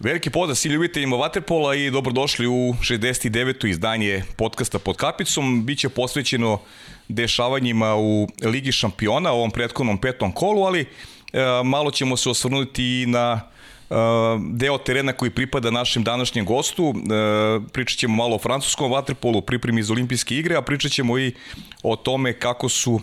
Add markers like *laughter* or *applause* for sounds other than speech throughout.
Veliki pozdrav svi ljubiteljima Waterpola i dobrodošli u 69. izdanje podcasta pod kapicom. Biće posvećeno dešavanjima u Ligi šampiona, ovom prethodnom petom kolu, ali e, malo ćemo se osvrnuti i na e, deo terena koji pripada našem današnjem gostu. E, pričat ćemo malo o francuskom vaterpolu, pripremi iz olimpijske igre, a pričat ćemo i o tome kako su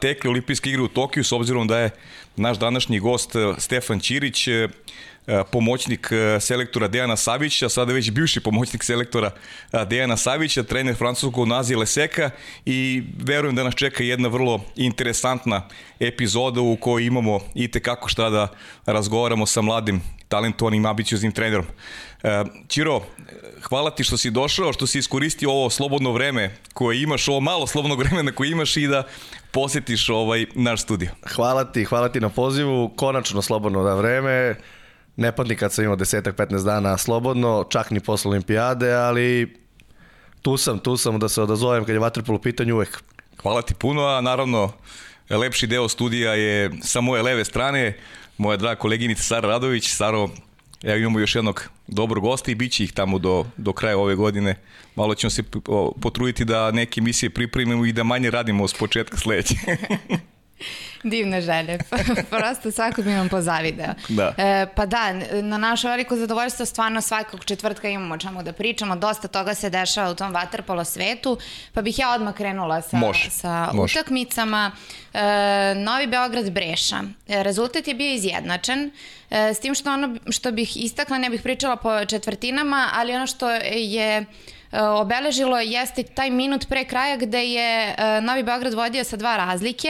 tekli olimpijske igre u Tokiju, s obzirom da je naš današnji gost e, Stefan Ćirić, e, E, pomoćnik e, selektora Dejana Savića, sada već bivši pomoćnik selektora e, Dejana Savića, trener francuskog Nazi Leseka i verujem da nas čeka jedna vrlo interesantna epizoda u kojoj imamo i tekako šta da razgovaramo sa mladim talentovanim, ambicioznim trenerom. Ćiro, hvala ti što si došao, što si iskoristio ovo slobodno vreme koje imaš, ovo malo slobodnog *laughs* vremena koje imaš i da posetiš ovaj naš studio. Hvala ti, hvala ti na pozivu, konačno slobodno da vreme ne padni kad sam imao desetak, 15 dana slobodno, čak ni posle olimpijade, ali tu sam, tu sam da se odazovem kad je vaterpolo u pitanju uvek. Hvala ti puno, a naravno lepši deo studija je sa moje leve strane, moja draga koleginica Sara Radović. Saro, evo imamo još jednog dobrog gosta i bit će ih tamo do, do kraja ove godine. Malo ćemo se potruditi da neke emisije pripremimo i da manje radimo s početka sledeće. *laughs* Divne želje. *laughs* Prosto svako bi nam pozavideo. Da. E, pa da, na naše veliko zadovoljstvo stvarno svakog četvrtka imamo o čemu da pričamo. Dosta toga se dešava u tom vaterpolo svetu. Pa bih ja odmah krenula sa, Može. sa Može. utakmicama. E, Novi Beograd Breša. E, rezultat je bio izjednačen. E, s tim što ono što bih istakla, ne bih pričala po četvrtinama, ali ono što je e, obeležilo jeste taj minut pre kraja gde je e, Novi Beograd vodio sa dva razlike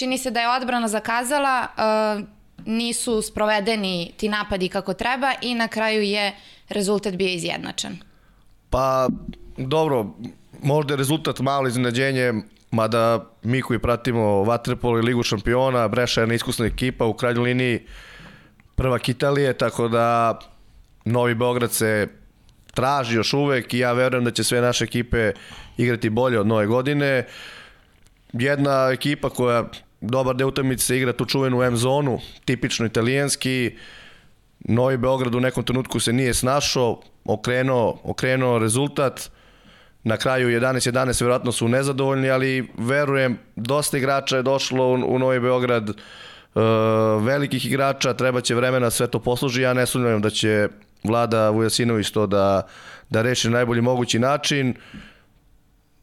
čini se da je odbrana zakazala, uh, nisu sprovedeni ti napadi kako treba i na kraju je rezultat bio izjednačen. Pa, dobro, možda je rezultat malo iznenađenje, mada mi koji pratimo Vatrepol i Ligu šampiona, Breša je neiskusna ekipa, u krajnjoj liniji prvak Italije, tako da Novi Beograd se traži još uvek i ja verujem da će sve naše ekipe igrati bolje od nove godine. Jedna ekipa koja dobar deo utakmice igra tu čuvenu M zonu, tipično italijanski. Novi Beograd u nekom trenutku se nije snašao, okrenuo, okrenuo rezultat. Na kraju 11-11 verovatno su nezadovoljni, ali verujem dosta igrača je došlo u, u Novi Beograd, e, velikih igrača, treba će vremena sve to posluži. Ja ne sumnjam da će Vlada Vujasinović to da, da reši na najbolji mogući način.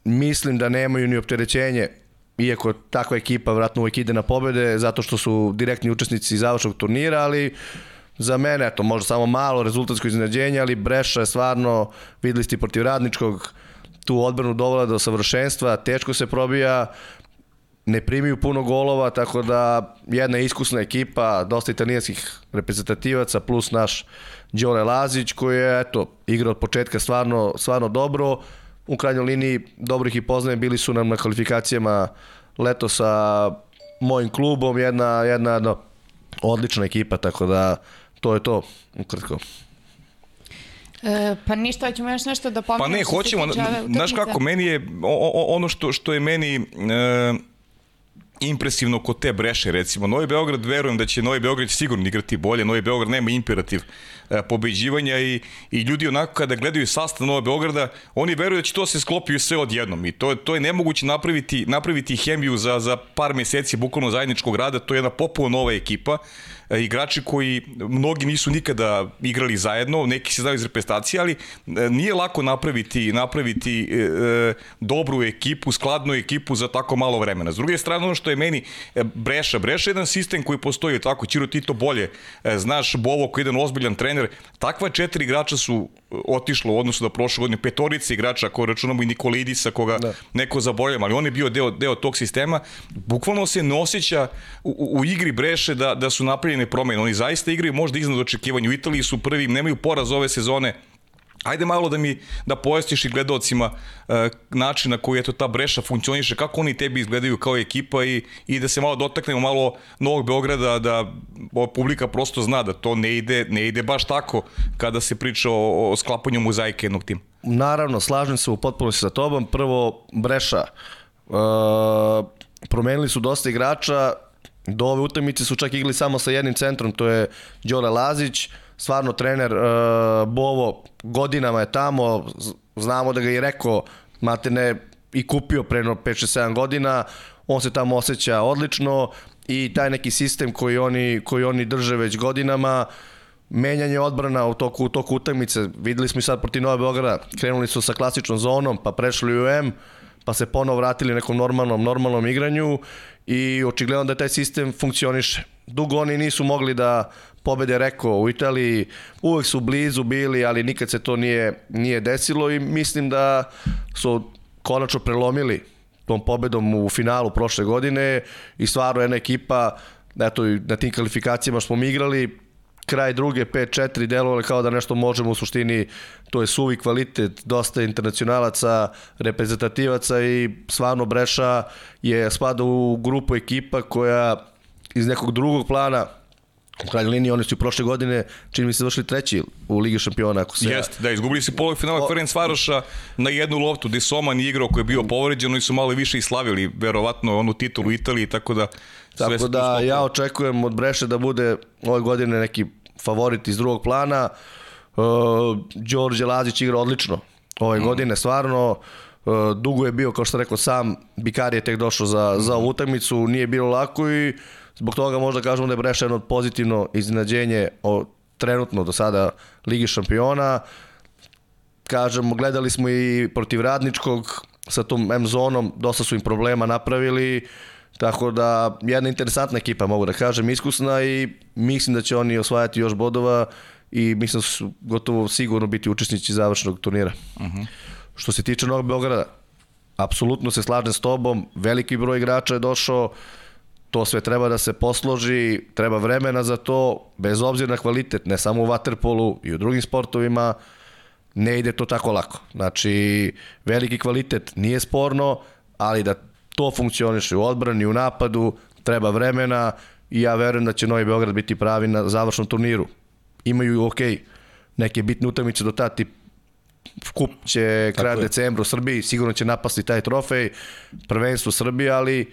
Mislim da nemaju ni opterećenje iako takva ekipa vratno uvek ide na pobede, zato što su direktni učesnici završnog turnira, ali za mene, eto, možda samo malo rezultatsko iznenađenje, ali Breša je stvarno, videli ste protiv radničkog, tu odbranu dovola do savršenstva, teško se probija, ne primiju puno golova, tako da jedna iskusna ekipa, dosta italijanskih reprezentativaca, plus naš Đole Lazić, koji je, eto, igra od početka stvarno, stvarno dobro, u krajnjoj liniji dobro ih i poznajem, bili su nam na kvalifikacijama leto sa mojim klubom, jedna, jedna, jedna odlična ekipa, tako da to je to, ukratko. E, pa ništa, hoćemo još nešto da pomenemo. Pa ne, hoćemo, znaš kako, meni je, o, o, ono što, što je meni e, impresivno kod te breše, recimo, Novi Beograd, verujem da će Novi Beograd sigurno igrati bolje, Novi Beograd nema imperativ pobeđivanja i, i ljudi onako kada gledaju sastav Nova Beograda, oni veruju da će to se sklopiti sve odjednom i to, to je nemoguće napraviti, napraviti hemiju za, za par meseci bukvalno zajedničkog rada, to je jedna popuno nova ekipa, e, igrači koji mnogi nisu nikada igrali zajedno, neki se znaju iz reprezentacije, ali e, nije lako napraviti napraviti e, dobru ekipu, skladnu ekipu za tako malo vremena. S druge strane, ono što je meni Breša, Breša je jedan sistem koji postoji tako, Ćiro ti to bolje, znaš Bovo koji je jedan ozbiljan trener, trener. Takva četiri igrača su e, otišlo u odnosu da prošle godine petorice igrača, ako računamo i Nikolidisa, koga da. neko zaboravlja, ali on je bio deo, deo tog sistema. Bukvalno se ne osjeća u, u igri Breše da, da su napravljene promene. Oni zaista igraju možda iznad očekivanja. U Italiji su prvi, nemaju poraz ove sezone, Ajde malo da mi da pojasniš i gledalcima e, način na koji eto ta breša funkcioniše, kako oni tebi izgledaju kao ekipa i, i da se malo dotaknemo malo Novog Beograda, da publika prosto zna da to ne ide, ne ide baš tako kada se priča o, o sklapanju mozaike jednog tima. Naravno, slažem se u potpunosti sa tobom. Prvo, breša. E, promenili su dosta igrača, do ove utakmice su čak igli samo sa jednim centrom, to je Đole Lazić, stvarno trener uh, Bovo godinama je tamo, znamo da ga je rekao, ne i kupio pre 5-6-7 godina, on se tamo osjeća odlično i taj neki sistem koji oni, koji oni drže već godinama, menjanje odbrana u toku, u toku utakmice, videli smo i sad protiv Nove Beograda, krenuli su sa klasičnom zonom, pa prešli u M, pa se ponovo vratili nekom normalnom, normalnom igranju i očigledno da taj sistem funkcioniše. Dugo oni nisu mogli da pobede rekao u Italiji, uvek su blizu bili, ali nikad se to nije, nije desilo i mislim da su konačno prelomili tom pobedom u finalu prošle godine i stvarno jedna ekipa, eto, na tim kvalifikacijama smo mi igrali, kraj druge 5-4 delovali kao da nešto možemo u suštini, to je suvi kvalitet, dosta internacionalaca, reprezentativaca i stvarno Breša je spada u grupu ekipa koja iz nekog drugog plana U krajnjoj liniji oni su prošle godine, čini mi se, došli treći u Ligi šampiona. Ako se... Jeste, da, izgubili se polufinala. Ferenc Varoša na jednu loptu gde Soman igrao koji je bio povređen, oni su malo više i slavili, verovatno, onu titulu Italiji, tako da... Tako da ja očekujem od Breše da bude ove godine neki favorit iz drugog plana. Uh, Đorđe Lazić igra odlično ove mm. godine, stvarno. Uh, dugo je bio, kao što rekao sam, Bikar je tek došao za, mm. za utakmicu, nije bilo lako i Zbog toga možda kažemo da je Breša jedno pozitivno iznenađenje o, trenutno do sada Ligi šampiona. Kažemo, gledali smo i protiv Radničkog sa tom M zonom, dosta su im problema napravili, tako da jedna interesantna ekipa mogu da kažem, iskusna i mislim da će oni osvajati još bodova i mislim da su gotovo sigurno biti učesnici završnog turnira. Uh mhm. -huh. Što se tiče Novog Beograda, apsolutno se slažem s tobom, veliki broj igrača je došao, to sve treba da se posloži, treba vremena za to, bez obzira na kvalitet, ne samo u vaterpolu i u drugim sportovima, ne ide to tako lako. Znači, veliki kvalitet nije sporno, ali da to funkcioniše u odbrani, u napadu, treba vremena i ja verujem da će Novi Beograd biti pravi na završnom turniru. Imaju, ok, neke bitne utakmice do tada, tip kup će kraja decembra u Srbiji, sigurno će napasti taj trofej, prvenstvo Srbije, ali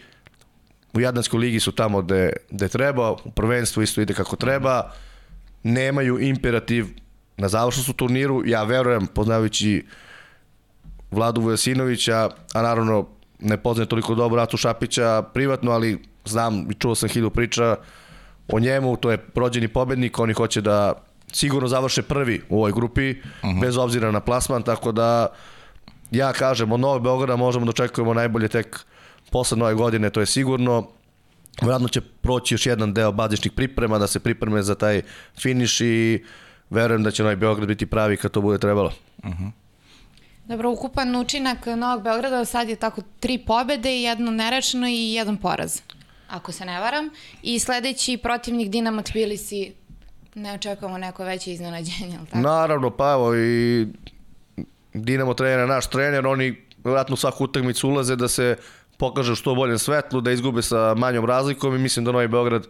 u Jadranskoj ligi su tamo gde, gde treba, u prvenstvu isto ide kako treba, nemaju imperativ na završnom su turniru, ja verujem, poznavajući Vladu Vujasinovića, a naravno ne poznajem toliko dobro Atu Šapića privatno, ali znam i čuo sam hiljadu priča o njemu, to je prođeni pobednik, oni hoće da sigurno završe prvi u ovoj grupi, uh mhm. -huh. bez obzira na plasman, tako da ja kažem, od Nove Beograda možemo da očekujemo najbolje tek posle nove godine, to je sigurno. Vjerojatno će proći još jedan deo bazičnih priprema, da se pripreme za taj finiš i verujem da će Novi Beograd biti pravi kad to bude trebalo. Uh -huh. Dobro, ukupan učinak Novog Beograda sad je tako tri pobede, jedno nerečeno i jedan poraz, ako se ne varam. I sledeći protivnik Dinamo Tbilisi, ne očekujemo neko veće iznenađenje, ali tako? Naravno, pa evo i Dinamo trener, naš trener, oni vjerojatno svaku utakmicu ulaze da se pokaže što boljem svetlu, da izgube sa manjom razlikom i mislim da Novi Beograd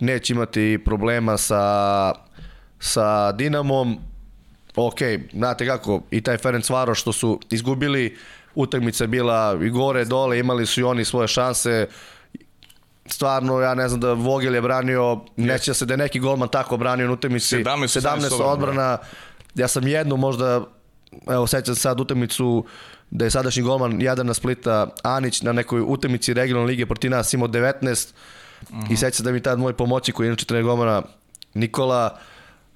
neće imati problema sa, sa Dinamom. Ok, znate kako, i taj Ferenc Varoš što su izgubili, utakmica je bila i gore, dole, imali su i oni svoje šanse, stvarno, ja ne znam da Vogel je branio, neće se da je neki golman tako branio na utakmici, 17, 17 odbrana, ja sam jednu možda, evo sećam sad utakmicu da je sadašnji golman Jadana Splita Anić na nekoj utakmici regionalne lige protiv nas imao 19 uh -huh. i seća da mi tad moj pomoći koji je inače trener golmana Nikola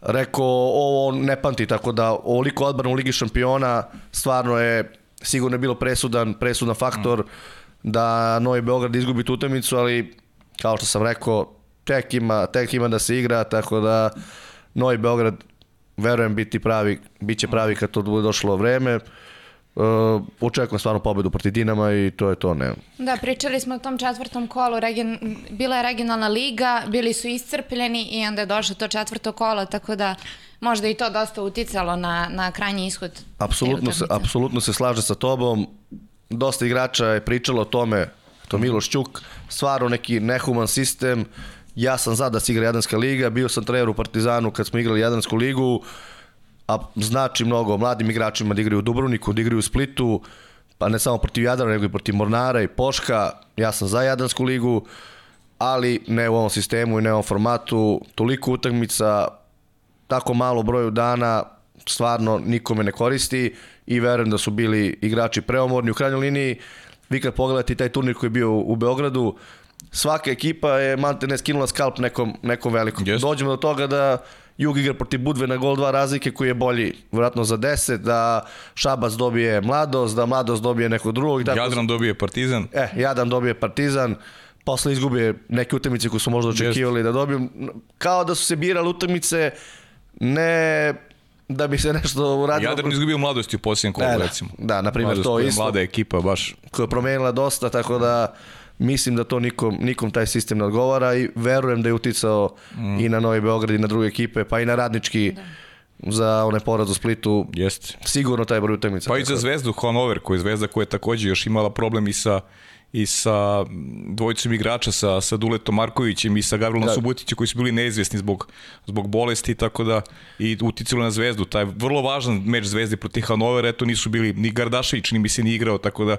rekao ovo ne pamti, tako da ovoliko odbrana u Ligi šampiona stvarno je sigurno je bilo presudan, presudan faktor uh -huh. da Novi Beograd izgubi tu utakmicu, ali kao što sam rekao, tek ima, tek ima da se igra, tako da Novi Beograd verujem biti pravi, bit će pravi kad to bude došlo vreme. Uh, očekujem stvarno pobedu protiv Dinama i to je to, ne. Da, pričali smo o tom četvrtom kolu, region, bila je regionalna liga, bili su iscrpljeni i onda je došlo to četvrto kolo, tako da možda i to dosta uticalo na, na krajnji ishod. Apsolutno se, apsolutno se slaže sa tobom. Dosta igrača je pričalo o tome, to Miloš Ćuk, stvarno neki nehuman sistem. Ja sam za da se igra Jadranska liga, bio sam trener u Partizanu kad smo igrali Jadransku ligu. Uh, a znači mnogo mladim igračima da igraju u Dubrovniku, da igraju u Splitu, pa ne samo protiv Jadrana, nego i protiv Mornara i Poška. Ja sam za Jadransku ligu, ali ne u ovom sistemu i ne u ovom formatu. Toliko utakmica, tako malo broju dana stvarno nikome ne koristi i verujem da su bili igrači preomorni. U krajnjoj liniji, vi kad pogledate taj turnir koji je bio u Beogradu, svaka ekipa je ne skinula skalp nekom, nekom velikom. Yes. Dođemo do toga da Jug igra protiv Budve na gol dva razlike koji je bolji vratno za 10, da Šabac dobije Mladost, da Mladost dobije nekog drugog. Tako Jadran dobije Partizan. E, Jadran dobije Partizan posle izgube neke utakmice koje su možda očekivali yes. da dobiju. Kao da su se birali utakmice ne da bi se nešto uradilo. Jadran izgubio mladosti u posljednjem kolu, e, da, recimo. Da, na primjer to isto. Mlada ekipa, baš. Koja je promenila dosta, tako da mislim da to nikom, nikom taj sistem ne odgovara i verujem da je uticao mm. i na Novi Beograd i na druge ekipe, pa i na radnički da za onaj poraz u Splitu. Jeste. Sigurno taj broj utakmica. Pa i za Zvezdu Hanover, koja je Zvezda koja je takođe još imala problem i sa i sa dvojicom igrača, sa, sa Duletom Markovićem i sa Gavrilom da. Subutićem koji su bili neizvjesni zbog, zbog bolesti, tako da i uticalo na Zvezdu. Taj vrlo važan meč Zvezde protiv Hanovera, eto nisu bili, ni Gardašević ni mi se ni igrao, tako da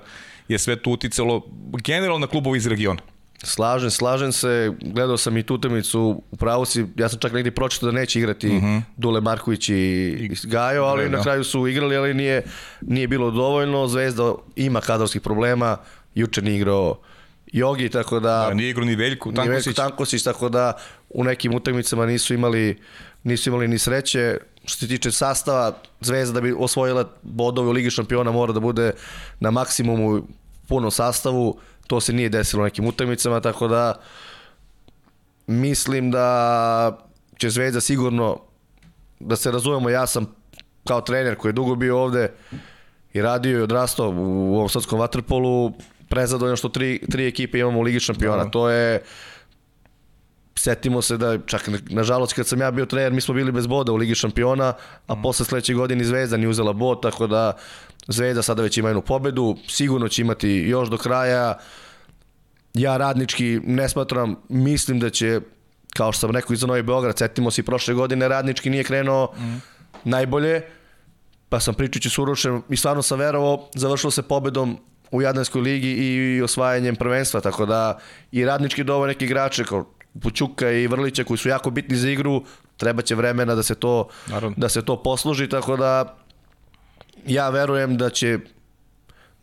je sve to uticalo generalno na klubovi iz regiona. Slažem, slažem se, gledao sam i tu utakmicu, u pravu si, ja sam čak negdje pročitao da neće igrati uh mhm. -huh. Dule Marković i Gajo, ali Vrena. na kraju su igrali, ali nije, nije bilo dovoljno, Zvezda ima kadrovskih problema, juče nije igrao Jogi, tako da... da nije igrao ni Veljko Tankosić. Ni Veljko Tankosić, tako da u nekim utakmicama nisu imali, nisu imali ni sreće. Što se tiče sastava, Zvezda da bi osvojila bodove u Ligi šampiona mora da bude na maksimumu punom sastavu. To se nije desilo u nekim utakmicama, tako da mislim da će Zvezda sigurno, da se razumemo, ja sam kao trener koji je dugo bio ovde i radio i odrastao u ovom srpskom vaterpolu, prezadovoljno što tri, tri ekipe imamo u Ligi šampiona. Da. To je setimo se da čak nažalost kad sam ja bio trener mi smo bili bez boda u Ligi šampiona, a mm. posle sledeće godine Zvezda nije uzela bod, tako da Zvezda sada već ima jednu pobedu, sigurno će imati još do kraja. Ja radnički ne smatram, mislim da će kao što sam rekao iza Novi Beograd, setimo se i prošle godine radnički nije krenuo mm. najbolje, pa sam pričajući s Urošem i stvarno sam verovao, završilo se pobedom u Jadranskoj ligi i osvajanjem prvenstva, tako da i radnički dovo neki igrače kao Pućuka i Vrlića koji su jako bitni za igru, treba će vremena da se to, Naravno. da se to posluži, tako da ja verujem da će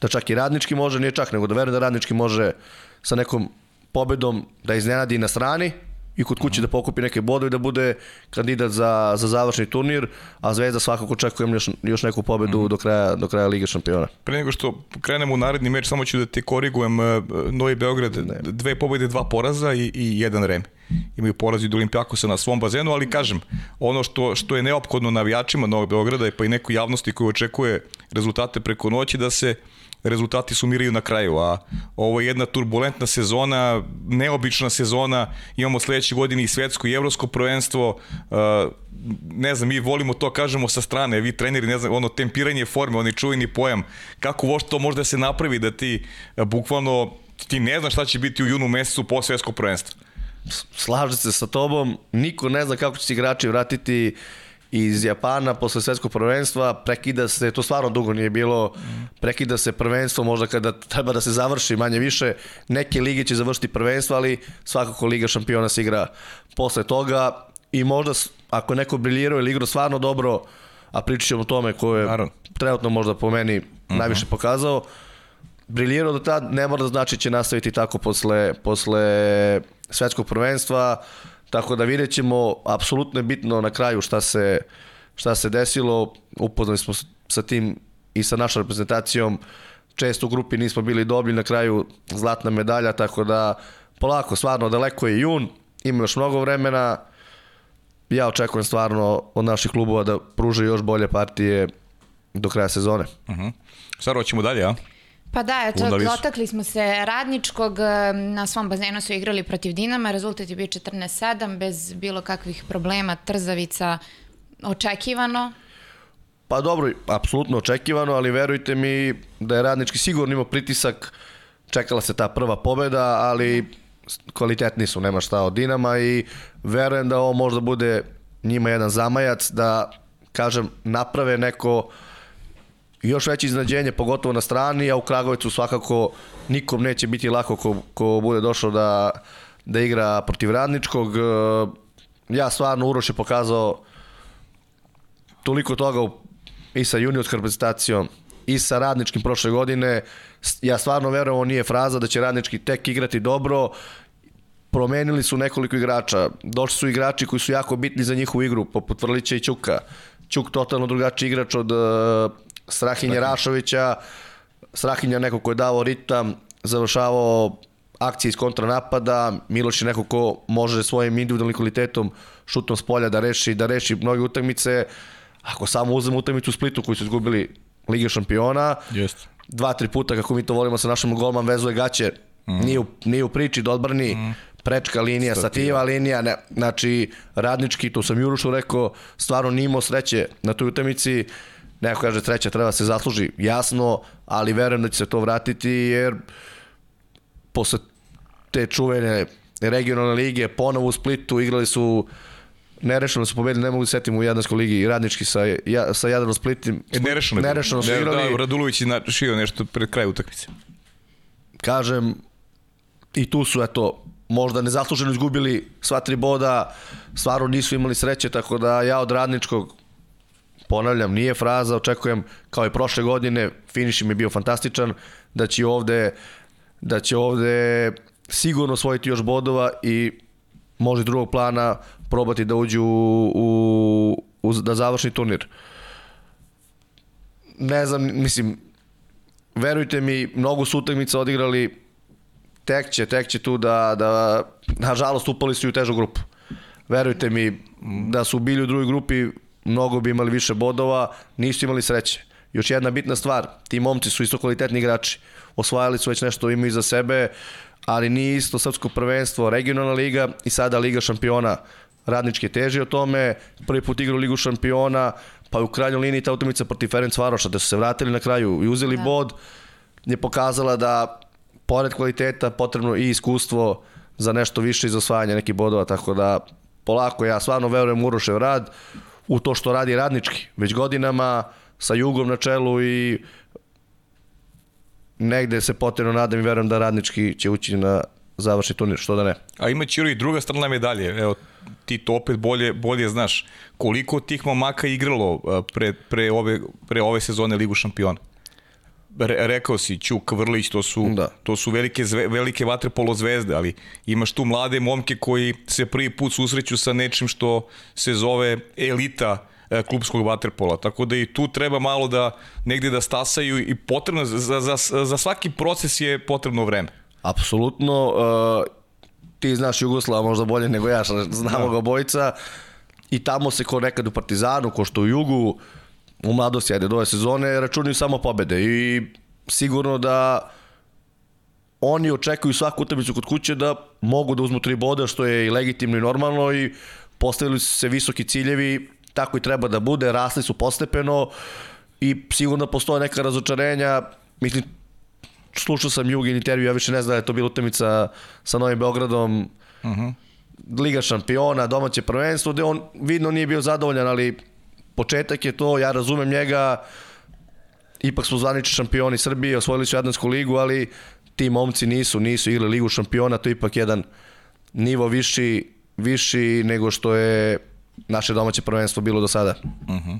da čak i radnički može, nije čak, nego da verujem da radnički može sa nekom pobedom da iznenadi na strani, i kod kuće da pokupi neke bodove da bude kandidat za, za završni turnir, a Zvezda svakako očekujem još, još neku pobedu mm. do, kraja, do kraja Lige šampiona. Pre nego što krenemo u naredni meč, samo ću da te korigujem. E, Novi Beograd, ne. dve pobede, dva poraza i, i jedan remi imaju poraz od Olimpijakosa na svom bazenu, ali kažem, ono što, što je neophodno navijačima Novog Beograda i pa i nekoj javnosti koji očekuje rezultate preko noći da se rezultati sumiraju na kraju, a ovo je jedna turbulentna sezona, neobična sezona, imamo sledeće godine i svetsko i evropsko prvenstvo, ne znam, mi volimo to, kažemo sa strane, vi treneri, ne znam, ono tempiranje forme, onaj čuveni pojam, kako voš to može da se napravi da ti bukvalno ti ne znaš šta će biti u junu mesecu po svetskog prvenstva. Slažem se sa tobom, niko ne zna kako će se igrači vratiti uh, iz Japana posle svetskog prvenstva, prekida se, to stvarno dugo nije bilo, prekida se prvenstvo možda kada treba da se završi manje više, neke lige će završiti prvenstvo, ali svakako Liga šampiona se igra posle toga i možda ako neko briljirao ili igrao stvarno dobro, a pričat ćemo o tome ko je Naravno. trenutno možda po meni uh mhm. -huh. najviše pokazao, briljirao do tad, ne mora da znači će nastaviti tako posle, posle svetskog prvenstva, Tako da vidjet ćemo, apsolutno je bitno na kraju šta se, šta se desilo. Upoznali smo sa tim i sa našom reprezentacijom. Često u grupi nismo bili dobri, na kraju zlatna medalja, tako da polako, stvarno daleko je jun, ima još mnogo vremena. Ja očekujem stvarno od naših klubova da pruže još bolje partije do kraja sezone. Uh -huh. Stvarno, ćemo dalje, a? Pa da, eto, dotakli smo se radničkog, na svom bazenu su igrali protiv Dinama, rezultat je bio 14-7, bez bilo kakvih problema, trzavica, očekivano. Pa dobro, apsolutno očekivano, ali verujte mi da je radnički sigurno imao pritisak, čekala se ta prva pobeda, ali kvalitetni su, nema šta od Dinama i verujem da ovo možda bude njima jedan zamajac da, kažem, naprave neko uh, još veće iznadženje, pogotovo na strani, a u Kragovicu svakako nikom neće biti lako ko, ko bude došao da, da igra protiv radničkog. Ja stvarno Uroš je pokazao toliko toga i sa juniorskom reprezentacijom i sa radničkim prošle godine. Ja stvarno verujem, ovo nije fraza da će radnički tek igrati dobro. Promenili su nekoliko igrača. Došli su igrači koji su jako bitni za njihovu igru, poput Vrlića i Ćuka. Ćuk totalno drugačiji igrač od uh, Strahinja Rašovića. Strahinja neko ko je dao ritam, završavao akcije iz kontranapada, Miloš je neko ko može svojim individualnim kvalitetom šutom s polja da reši, da reši mnoge utakmice. Ako samo uzmemo utakmicu u Splitu koju su izgubili Lige šampiona, Jeste. dva, tri puta, kako mi to volimo sa našom golman, vezuje gaće, mm. nije, u, nije u priči da odbrani, mm. prečka linija, Stativa. linija, ne, znači radnički, to sam Jurušu rekao, stvarno nije imao sreće na toj utakmici, neko kaže sreća treba se zasluži, jasno, ali verujem da će se to vratiti, jer posle te čuvene regionalne lige, ponovo u Splitu, igrali su nerešeno su pobedili, ne mogu da setim u Jadranskoj ligi, radnički sa, ja, sa Jadran Splitim. E, nerešeno, nerešeno su igrali. Da, Radulović je šio nešto pred kraju utakmice. Kažem, i tu su, eto, možda nezasluženo izgubili sva tri boda, stvarno nisu imali sreće, tako da ja od radničkog ponavljam, nije fraza, očekujem kao i prošle godine, finiš im je bio fantastičan, da će ovde da će ovde sigurno osvojiti još bodova i može drugog plana probati da uđu u, u, u, da završni turnir. Ne znam, mislim, verujte mi, mnogo su utakmica odigrali, tek će, tek će tu da, da nažalost upali su i u težu grupu. Verujte mi, da su bili u drugoj grupi, mnogo bi imali više bodova, nisu imali sreće. Još jedna bitna stvar, ti momci su isto kvalitetni igrači. Osvajali su već nešto, imaju iza sebe, ali nije isto srpsko prvenstvo, regionalna liga i sada Liga šampiona. Radnički teži o tome, prvi put igrao Ligu šampiona, pa u krajnjoj liniji ta utakmica protiv Ferenc Varoša, da su se vratili na kraju i uzeli da. bod, je pokazala da pored kvaliteta potrebno i iskustvo za nešto više iz osvajanja nekih bodova, tako da polako ja stvarno verujem u Urošev rad, u to što radi radnički. Već godinama sa Jugom na čelu i negde se potrebno nadam i verujem da radnički će ući na završni turnir, što da ne. A ima Čiro i druga strana medalje. Evo, ti to opet bolje, bolje znaš. Koliko tih momaka igralo pre, pre, ove, pre ove sezone Ligu šampiona? Re, rekao si Ćuk, Vrlić, to su, da. to su velike, zve, velike vaterpolo zvezde, ali imaš tu mlade momke koji se prvi put susreću sa nečim što se zove elita E, klubskog vaterpola. Tako da i tu treba malo da negde da stasaju i potrebno, za, za, za svaki proces je potrebno vreme. Apsolutno. Uh, ti znaš Jugoslava možda bolje nego ja, znamo da. ga bojica. I tamo se ko nekad u Partizanu, ko što u Jugu, u mladosti, ajde, do ove sezone, računaju samo pobede. I sigurno da oni očekuju svaku utakmicu kod kuće da mogu da uzmu tri boda, što je i legitimno i normalno i postavili su se visoki ciljevi tako i treba da bude, rasli su postepeno i sigurno postoje neka razočarenja, mislim, slušao sam Jugin intervju, ja više ne znam da je to bila utemica sa Novim Beogradom, uh mhm. -huh. Liga šampiona, domaće prvenstvo, gde on vidno nije bio zadovoljan, ali početak je to, ja razumem njega, ipak smo zvanični šampioni Srbije, osvojili su Jadnansku ligu, ali ti momci nisu, nisu igrali ligu šampiona, to je ipak jedan nivo viši, viši nego što je naše domaće prvenstvo bilo do sada. Uh mhm. -huh.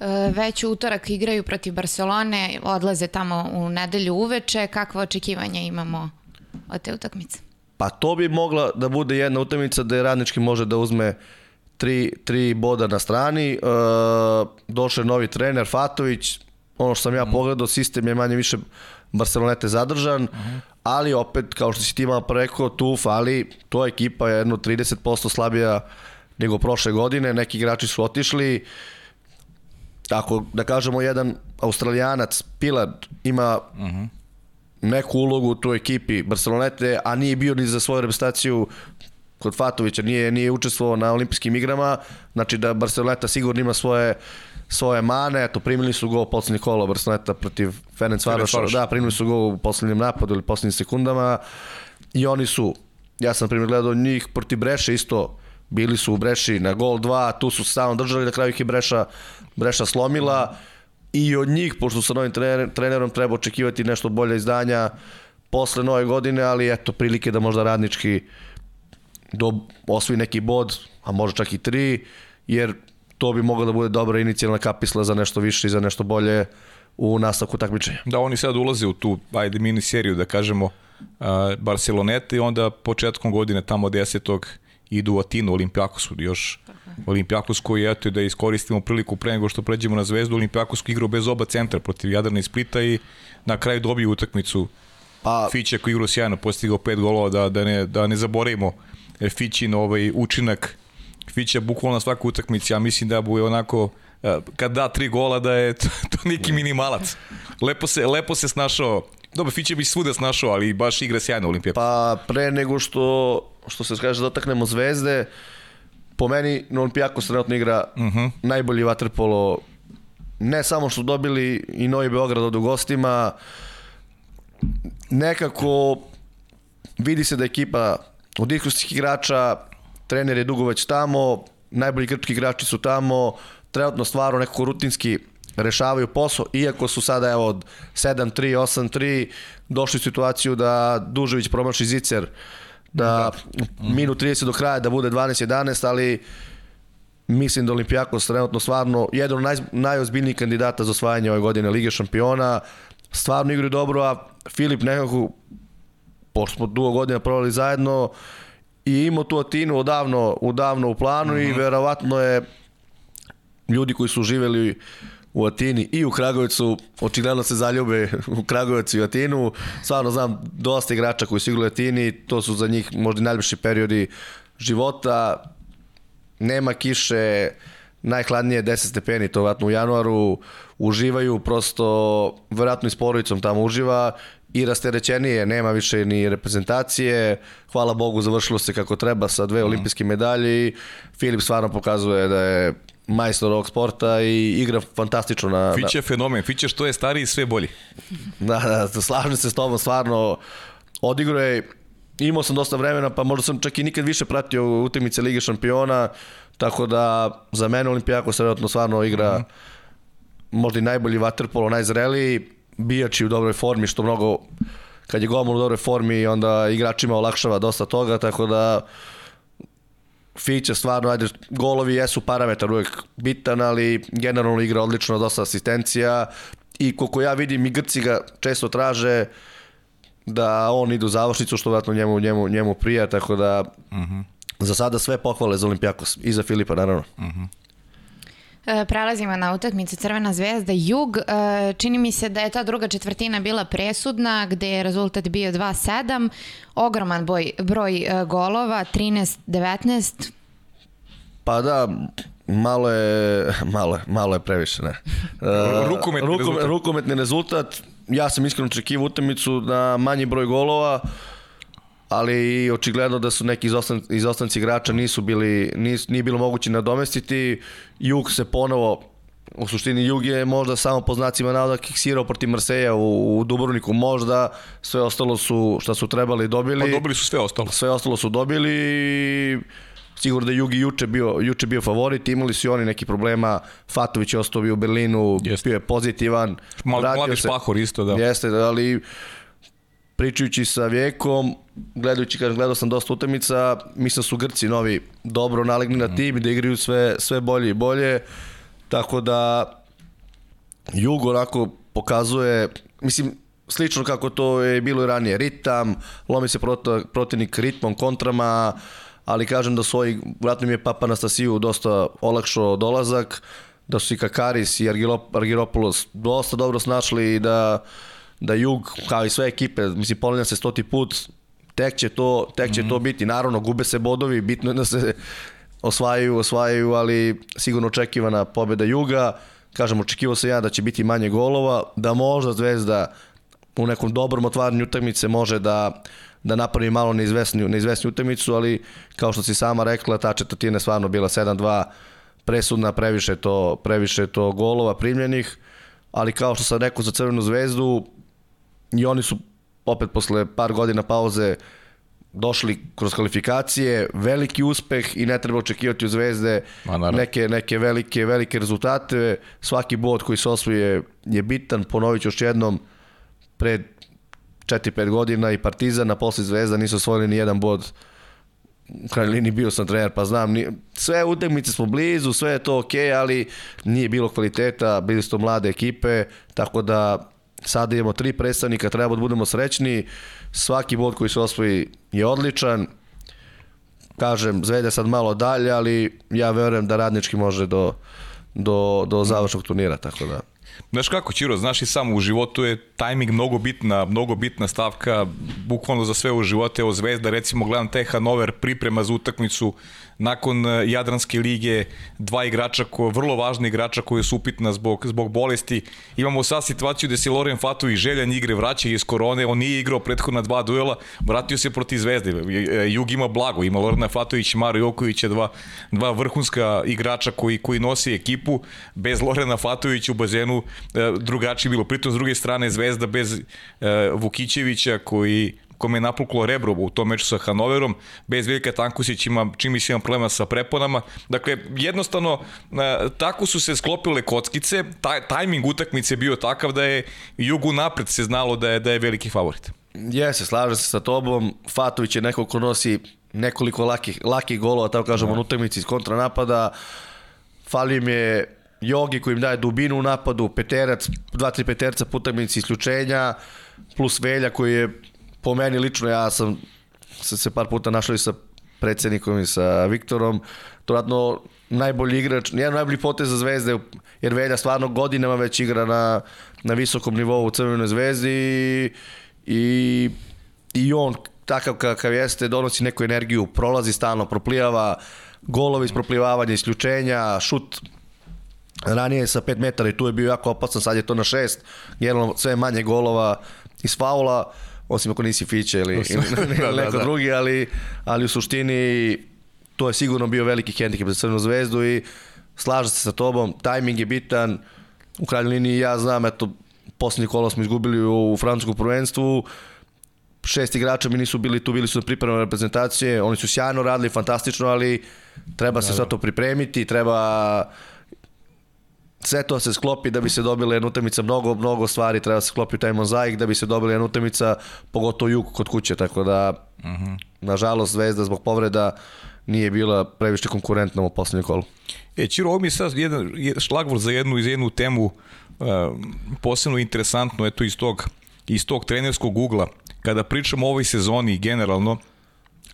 E, već u utorak igraju protiv Barcelone, odlaze tamo u nedelju uveče. Kakva očekivanja imamo od te utakmice? Pa to bi mogla da bude jedna utakmica da je radnički može da uzme tri, tri boda na strani. E, došao je novi trener Fatović, ono što sam ja mm. pogledao, sistem je manje više Barcelonete zadržan, mm -hmm. ali opet, kao što si ti malo preko, tu fali, to ekipa je jedno 30% slabija nego prošle godine, neki igrači su otišli, tako da kažemo jedan australijanac, Pilard, ima uh mhm. -huh. neku ulogu u toj ekipi Barcelonete, a nije bio ni za svoju reprezentaciju kod Fatovića, nije, nije učestvovao na olimpijskim igrama, znači da Barceloneta sigurno ima svoje svoje mane, eto primili su gol poslednji kola Barceloneta protiv Ferenc Varoša, da, primili su gol u poslednjem napadu ili poslednjim sekundama i oni su, ja sam primjer gledao njih protiv Breše isto bili su u Breši na gol 2, tu su stalno držali, na kraju ih je Breša, Breša slomila i od njih, pošto sa novim trener, trenerom treba očekivati nešto bolje izdanja posle nove godine, ali eto, prilike da možda radnički do, osvoji neki bod, a možda čak i tri, jer to bi mogla da bude dobra inicijalna kapisla za nešto više i za nešto bolje u nastavku takmičenja. Da, oni sad ulaze u tu, ajde, mini seriju, da kažemo, Barceloneta i onda početkom godine, tamo 10. idu u Atinu, Olimpijakosu, još Olimpijakos koji, eto, da iskoristimo priliku pre nego što pređemo na zvezdu, Olimpijakos koji igrao bez oba centra protiv Jadrana i Splita i na kraju dobiju utakmicu Pa, Fiće koji igrao sjajno, postigao pet golova, da, da, ne, da ne zaboravimo Fićin ovaj učinak Fića bukvalno na svaku utakmici, ja mislim da bude onako e, kad da tri gola da je to, to neki minimalac. Lepo se, lepo se snašao Dobro, Fiće bi svuda snašao, ali baš igra sjajno Olimpijak. Pa pre nego što, što se kaže dotaknemo zvezde, po meni Olimpijakos trenutno igra uh mhm. -huh. najbolji vaterpolo ne samo što dobili i Novi Beograd od gostima, nekako vidi se da ekipa od iskusnih igrača, trener je dugo već tamo, najbolji grčki igrači su tamo, trenutno stvarno nekako rutinski rešavaju posao, iako su sada evo od 7-3, 8-3 došli u situaciju da Dužević promaši Zicer da minut 30 do kraja da bude 12-11, ali mislim da Olimpijakos trenutno stvarno jedan od naj, najozbiljnijih kandidata za osvajanje ove godine Lige šampiona, stvarno igraju dobro, a Filip nekako, pošto smo dugo godina provali zajedno, i imao tu Atinu odavno, odavno u planu mm -hmm. i mhm. verovatno je ljudi koji su živeli u Atini i u Kragovicu, očigledno se zaljube *laughs* u Kragovicu i Atinu. Stvarno znam dosta igrača koji su igrali u Atini, to su za njih možda najljepši periodi života. Nema kiše, najhladnije 10 stepeni, to vratno u januaru, uživaju, prosto verovatno i s porodicom tamo uživa i rasterećenije, nema više ni reprezentacije, hvala Bogu završilo se kako treba sa dve mhm. olimpijske medalje i Filip stvarno pokazuje da je majstor ovog sporta i igra fantastično na... Fiće je fenomen, Fiće što je stariji sve bolji. *laughs* Da, da, slažem se s tobom, stvarno odigrao je imao sam dosta vremena, pa možda sam čak i nikad više pratio utakmice Lige šampiona, tako da za mene Olimpijakos vjerojatno stvarno igra mm možda i najbolji vaterpolo, najzreliji, bijači u dobroj formi, što mnogo kad je golman u dobroj formi, onda igračima olakšava dosta toga, tako da Fića stvarno, ajde, golovi jesu parametar uvek bitan, ali generalno igra odlično, dosta asistencija i koliko ja vidim i Grci ga često traže da on ide u završnicu, što vratno njemu, njemu, njemu prija, tako da uh mhm. -huh. za sada sve pohvale za Olimpijakos i za Filipa naravno. Uh mhm. -huh. E, prelazimo na utakmicu Crvena zvezda Jug. E, čini mi se da je ta druga četvrtina bila presudna, gde je rezultat bio 2-7. Ogroman boj, broj e, golova, 13-19. Pa da, malo je, malo, malo je previše, ne. rukometni, rukom, rezultat. rukometni rezultat. Ja sam iskreno očekivao utakmicu na manji broj golova ali očigledno da su neki izostan, izostanci igrača nisu bili, nis, nije bilo moguće nadomestiti. Jug se ponovo u suštini Jug je možda samo po znacima navoda kiksirao protiv Marseja u, u Dubrovniku možda, sve ostalo su šta su trebali dobili. Pa dobili su sve ostalo. Sve ostalo su dobili sigurno da Jugi juče bio, juče bio favorit, imali su i oni neki problema, Fatović je ostao bio u Berlinu, Jeste. bio je pozitivan. Mal, mladi špahor isto, da. Jeste, ali pričajući sa Vjekom, gledajući, kažem, gledao sam dosta utakmica, mislim da su Grci novi dobro nalegni na tim i da igraju sve, sve bolje i bolje, tako da Jug onako pokazuje, mislim, slično kako to je bilo i ranije, ritam, lomi se protivnik ritmom, kontrama, ali kažem da ovi, vratno mi je Papa Anastasiju dosta olakšao dolazak, da su i Kakaris i Argiropoulos dosta dobro snašli i da da Jug, kao i sve ekipe, mislim, ponavljam se stoti put, tek će to, tek će mm -hmm. to mhm. biti. Naravno, gube se bodovi, bitno je da se osvajaju, osvajaju, ali sigurno očekivana pobeda Juga. Kažem, očekivao sam ja da će biti manje golova, da možda Zvezda u nekom dobrom otvaranju utakmice može da da napravi malo neizvesniju, neizvesniju utakmicu, ali kao što si sama rekla, ta četvrtina je stvarno bila 7-2 presudna, previše to, previše to golova primljenih, ali kao što sam rekao za Crvenu zvezdu, i oni su opet posle par godina pauze došli kroz kvalifikacije, veliki uspeh i ne treba očekivati u Zvezde neke, neke velike, velike rezultate. Svaki bod koji se osvoje je bitan, ponovit ću još jednom, pred 4-5 godina i Partizan, a posle Zvezda nisu osvojili ni jedan bod. U krajnjoj liniji bio sam trener, pa znam, nije, sve utakmice smo blizu, sve je to okay, ali nije bilo kvaliteta, bili su to mlade ekipe, tako da sada imamo tri predstavnika, treba da budemo srećni, svaki bod koji se osvoji je odličan, kažem, Zvezda sad malo dalje, ali ja verujem da radnički može do, do, do završnog turnira, tako da... Znaš kako, Čiro, znaš i samo u životu je tajming mnogo bitna, mnogo bitna stavka, bukvalno za sve u životu. Evo Zvezda, recimo, gledam te Hanover priprema za utakmicu nakon e, Jadranske lige, dva igrača, ko, vrlo važni igrača koji su upitna zbog, zbog bolesti. Imamo sad situaciju gde se Loren Fatović željan igre vraća iz korone, on nije igrao prethodna dva duela, vratio se proti Zvezde. E, Jug ima blago, ima Lorena Fatović i Maro Jokovića, dva, dva vrhunska igrača koji, koji nosi ekipu. Bez Lorena Fatovića u bazenu e, drugačije bilo. Pritom s druge strane Zvezda bez Vukićevića koji kome je napuklo rebro u tom meču sa Hanoverom, bez Veljka Tankusić ima, čim se ima problema sa preponama. Dakle, jednostavno, e, tako su se sklopile kockice, taj, tajming utakmice bio takav da je Jugu napred se znalo da je, da je veliki favorit. Jese, slažem se sa tobom. Fatović je neko ko nosi nekoliko lakih, lakih golova, tako kažemo, da. utakmici iz kontranapada. Fali im je Jogi koji im daje dubinu u napadu, peterac, dva, tri peterca putakmici isključenja, plus Velja koji je po meni lično, ja sam se, se par puta našao i sa predsednikom i sa Viktorom, to radno najbolji igrač, jedan najbolji potez za Zvezde, jer Velja stvarno godinama već igra na, na visokom nivou u Crvenoj zvezdi i, i, on takav kakav jeste, donosi neku energiju, prolazi stalno, proplijava, golovi iz proplivavanja, isključenja, šut ranije sa 5 metara i tu je bio jako opasan, sad je to na 6, generalno sve manje golova iz faula, osim ako nisi Fiće ili, ili, *laughs* ili da, neko da, da. drugi, ali, ali u suštini to je sigurno bio veliki hendikep za Crvenu zvezdu i slažem se sa tobom, tajming je bitan, u krajnjoj liniji ja znam, eto, poslednji kola smo izgubili u, u francuskom prvenstvu, šest igrača mi nisu bili tu, bili su na pripremne reprezentacije, oni su sjajno radili, fantastično, ali treba se da, sve to pripremiti, treba sve to se sklopi da bi se dobila jedna utakmica, mnogo, mnogo stvari treba se sklopi u taj mozaik da bi se dobila jedna utakmica, pogotovo jug kod kuće, tako da, uh mhm. -huh. nažalost, Zvezda zbog povreda nije bila previše konkurentna u poslednjem kolu. E, Čiro, ovo mi je sad jedan šlagvor za jednu, iz jednu temu uh, posebno interesantno, eto iz tog, iz tog trenerskog ugla. Kada pričamo o ovoj sezoni generalno,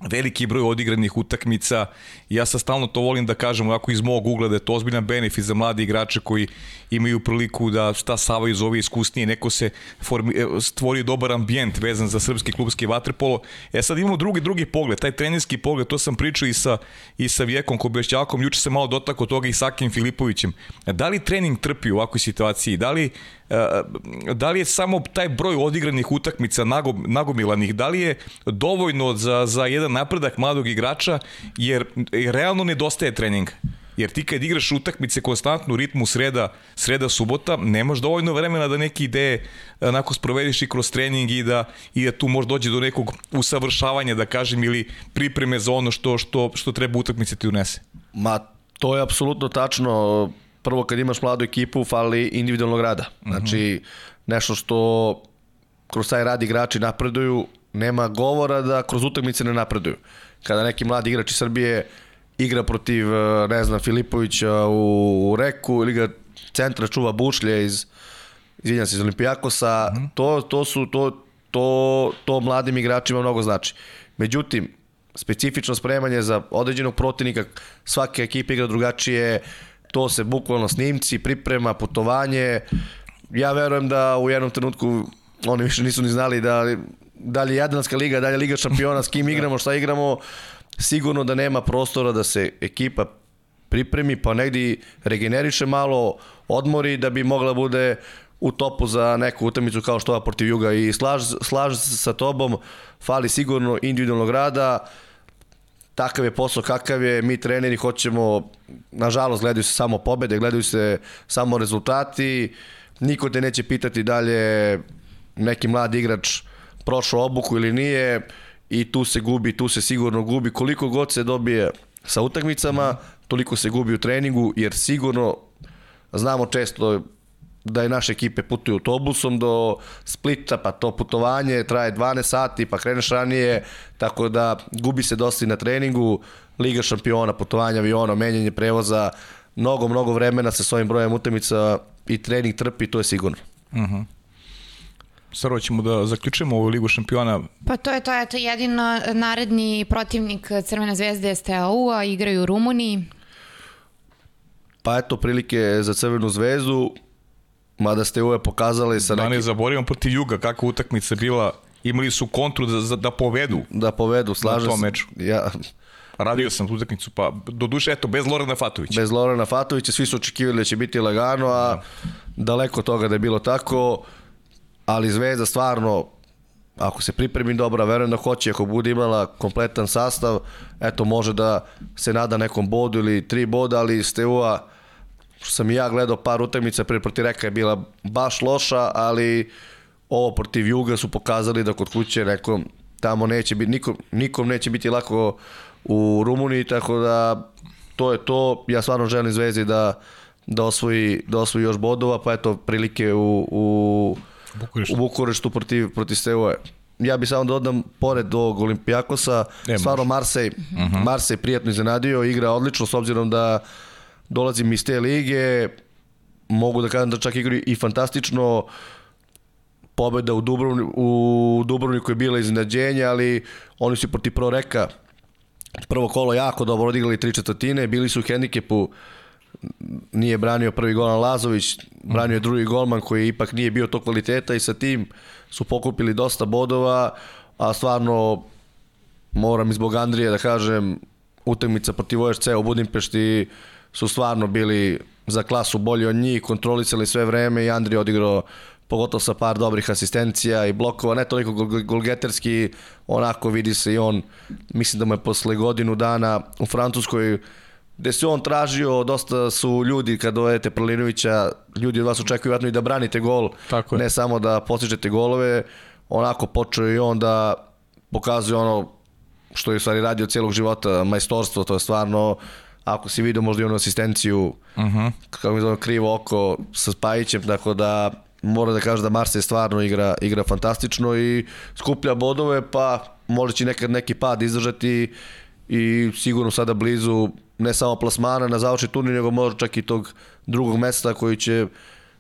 veliki broj odigranih utakmica. Ja sa stalno to volim da kažem ovako iz mog ugla da je to ozbiljan benefit za mladi igrače koji imaju priliku da šta savaju iz ove iskusnije, neko se formi, e, stvori dobar ambijent vezan za srpski klubski vaterpolo. E sad imamo drugi drugi pogled, taj trenerski pogled, to sam pričao i sa, i sa Vjekom Kobešćakom, juče sam malo dotako toga i sa Akim Filipovićem. Da li trening trpi u ovakvoj situaciji? Da li E, da li je samo taj broj odigranih utakmica nagomilanih, da li je dovoljno za, za jedan napredak mladog igrača, jer realno nedostaje treninga. Jer ti kad igraš utakmice konstantno u ritmu sreda, sreda subota, nemaš dovoljno vremena da neke ideje onako sprovediš i kroz trening i da, i da tu može dođe do nekog usavršavanja, da kažem, ili pripreme za ono što, što, što treba utakmice ti unese. Ma, to je apsolutno tačno prvo kad imaš mladu ekipu fali individualnog rada. Znači, nešto što kroz taj rad igrači napreduju, nema govora da kroz utakmice ne napreduju. Kada neki mladi igrač iz Srbije igra protiv, e, ne znam, Filipovića u, u Reku ili ga centra čuva Bušlje iz izvinjam se, iz Olimpijakosa, mm -hmm. to, to su, to, to, to mladim igračima mnogo znači. Međutim, specifično spremanje za određenog protivnika, svaka ekipa igra drugačije, to se bukvalno snimci, priprema, putovanje. Ja verujem da u jednom trenutku oni više nisu ni znali da da li je Jadranska liga, da li je Liga šampiona, s kim *laughs* igramo, šta igramo. Sigurno da nema prostora da se ekipa pripremi, pa negdje regeneriše malo, odmori da bi mogla bude u topu za neku utakmicu kao što ova protiv Juga i slaž, slaž sa tobom, fali sigurno individualnog rada, takav je posao kakav je, mi treneri hoćemo, nažalost gledaju se samo pobede, gledaju se samo rezultati, niko te neće pitati da li je neki mladi igrač prošao obuku ili nije i tu se gubi, tu se sigurno gubi, koliko god se dobije sa utakmicama, toliko se gubi u treningu, jer sigurno znamo često da je naše ekipe putuju autobusom do Splita, pa to putovanje traje 12 sati, pa kreneš ranije, tako da gubi se dosta na treningu, Liga šampiona, putovanja avionom, menjanje prevoza, mnogo, mnogo vremena sa svojim brojem utakmica i trening trpi, to je sigurno. Uh -huh. Stvarno ćemo da zaključujemo ovu ligu šampiona. Pa to je to, eto, jedino naredni protivnik Crvene zvezde je STAU, a igraju u Rumuniji. Pa eto, prilike za Crvenu zvezdu, mada ste uvek pokazali sa nekim... Da ne zaboravimo protiv Juga, kakva utakmica bila, imali su kontru da, da povedu. Da povedu, slažem se. meču. Ja, Radio sam tu utakmicu, pa do duše, eto, bez Lorana Fatovića. Bez Lorana Fatovića, svi su očekivali da će biti lagano, a da. daleko toga da je bilo tako, ali Zvezda stvarno, ako se pripremi dobro, verujem da hoće, ako bude imala kompletan sastav, eto, može da se nada nekom bodu ili tri boda, ali Steaua, što sam i ja gledao par utakmica pre protiv Reka je bila baš loša, ali ovo protiv Juga su pokazali da kod kuće nekom tamo neće biti, nikom, nikom neće biti lako u Rumuniji, tako da to je to. Ja stvarno želim Zvezdi da, da, osvoji, da osvoji još bodova, pa eto prilike u, u, Bukureštu. u Bukureštu protiv, protiv Steaua. Ja bih samo dodam, pored ovog Olimpijakosa, e, stvarno Marsej, uh mhm. -huh. Marsej prijatno iznenadio, igra odlično s obzirom da dolazim iz te lige, mogu da kažem da čak igraju i fantastično, pobeda u Dubrovniku, u Dubrovniku je bila iznenađenje, ali oni su protiv Proreka prvo kolo jako dobro odigrali tri četvrtine, bili su u hendikepu, nije branio prvi golan Lazović, branio je drugi golman koji ipak nije bio to kvaliteta i sa tim su pokupili dosta bodova, a stvarno moram izbog Andrije da kažem utakmica protiv OSC u Budimpešti su stvarno bili za klasu bolji od njih, kontrolisali sve vreme i Andrija odigrao pogotovo sa par dobrih asistencija i blokova, ne toliko golgeterski, onako vidi se i on, mislim da mu je posle godinu dana u Francuskoj, gde se on tražio, dosta su ljudi kad dovedete Prlinovića, ljudi od vas očekuju vratno i da branite gol, Tako je. ne samo da postižete golove, onako počeo i on da pokazuje ono što je u stvari radio cijelog života, majstorstvo, to je stvarno ako si vidio možda i onu asistenciju, uh mhm. -huh. kako mi zove krivo oko sa Spajićem, tako da mora da kaže da Marseille stvarno igra, igra fantastično i skuplja bodove, pa može će nekad neki pad izdržati i sigurno sada blizu ne samo plasmana na završi turnir, nego može čak i tog drugog mesta koji će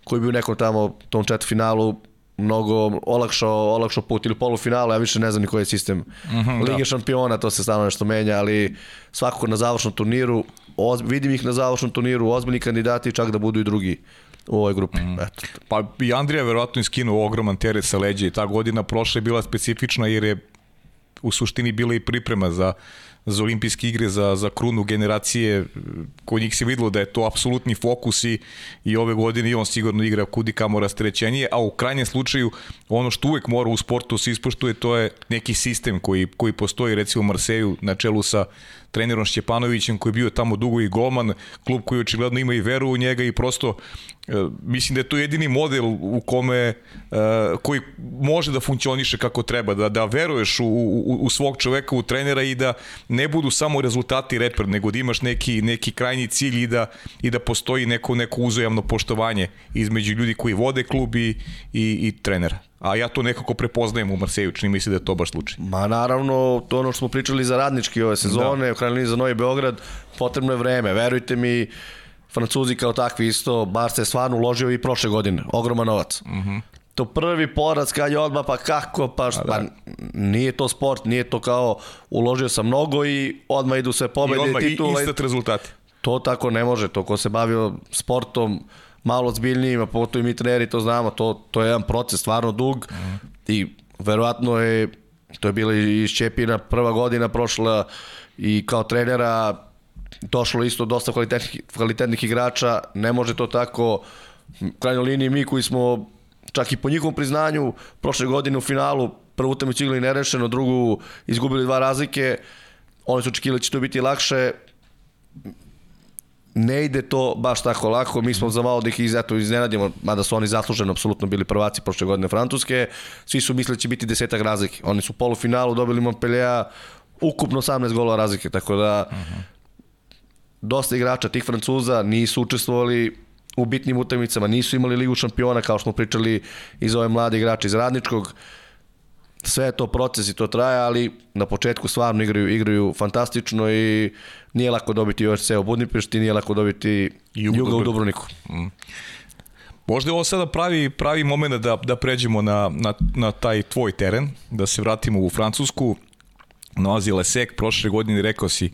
koji bi u nekom tamo tom četvrtfinalu mnogo olakšao, olakšao put ili polufinale, ja više ne znam ni koji je sistem mm -hmm, Lige da. šampiona, to se stalno nešto menja, ali svakako na završnom turniru, oz, vidim ih na završnom turniru, ozbiljni kandidati, čak da budu i drugi u ovoj grupi. Mm. Eto. Pa i Andrija verovatno iskinuo ogroman teret sa leđa i ta godina prošla je bila specifična jer je u suštini bila i priprema za za olimpijske igre, za, za krunu generacije, kod njih se videlo da je to apsolutni fokus i, i ove godine i on sigurno igra kudi kamo rastrećenije, a u krajnjem slučaju ono što uvek mora u sportu se ispoštuje, to je neki sistem koji, koji postoji recimo Marseju na čelu sa trenerom Šćepanovićem koji je bio tamo dugo i golman, klub koji očigledno ima i veru u njega i prosto e, mislim da je to jedini model u kome e, koji može da funkcioniše kako treba, da, da veruješ u, u, u svog čoveka, u trenera i da ne budu samo rezultati reper, nego da imaš neki, neki krajnji cilj i da, i da postoji neko, neko uzajamno poštovanje između ljudi koji vode klub i, i, i trenera. A ja to nekako prepoznajem u Marseju, čini mi se da je to baš slučaj. Ma naravno, to ono što smo pričali za radnički ove sezone, da. u krajnjeni za Novi Beograd, potrebno je vreme. Verujte mi, Francuzi kao takvi isto, Barca je stvarno uložio i prošle godine, ogroman novac. Uh mhm. -huh. To prvi poraz kad je odmah, pa kako, pa, šta, pa nije to sport, nije to kao uložio sam mnogo i odmah idu sve pobede, I odmah titula. I istat rezultati. To tako ne može, to ko se bavio sportom, malo ozbiljnijima, pogotovo i mi treneri to znamo, to, to je jedan proces stvarno dug. Mm. i verovatno je, to je bila i Šćepina prva godina prošla i kao trenera došlo isto dosta kvalitetnih, kvalitetnih igrača, ne može to tako, u krajnjoj liniji mi koji smo čak i po njihovom priznanju prošle godine u finalu prvu utakmicu igrali nerešeno, drugu izgubili dva razlike, oni su očekivali da će to biti lakše, ne ide to baš tako lako, mi smo za malo da ih izato iznenadimo, mada su oni zasluženo apsolutno bili prvaci prošle godine Francuske, svi su mislili da će biti desetak razlike, oni su u polufinalu dobili Montpellier ukupno 18 golova razlike, tako da uh -huh. dosta igrača tih Francuza nisu učestvovali u bitnim utakmicama, nisu imali ligu šampiona kao što smo pričali iz ove mlade igrače iz Radničkog. Sve je to proces i to traje, ali na početku stvarno igraju, igraju fantastično i nije lako dobiti OSC u Budimpešti, nije lako dobiti Jugo, Jugo u Dubrovniku. Mm. Možda je ovo sada pravi, pravi moment da, da pređemo na, na, na taj tvoj teren, da se vratimo u Francusku. Noazi Lesek, prošle godine rekao si,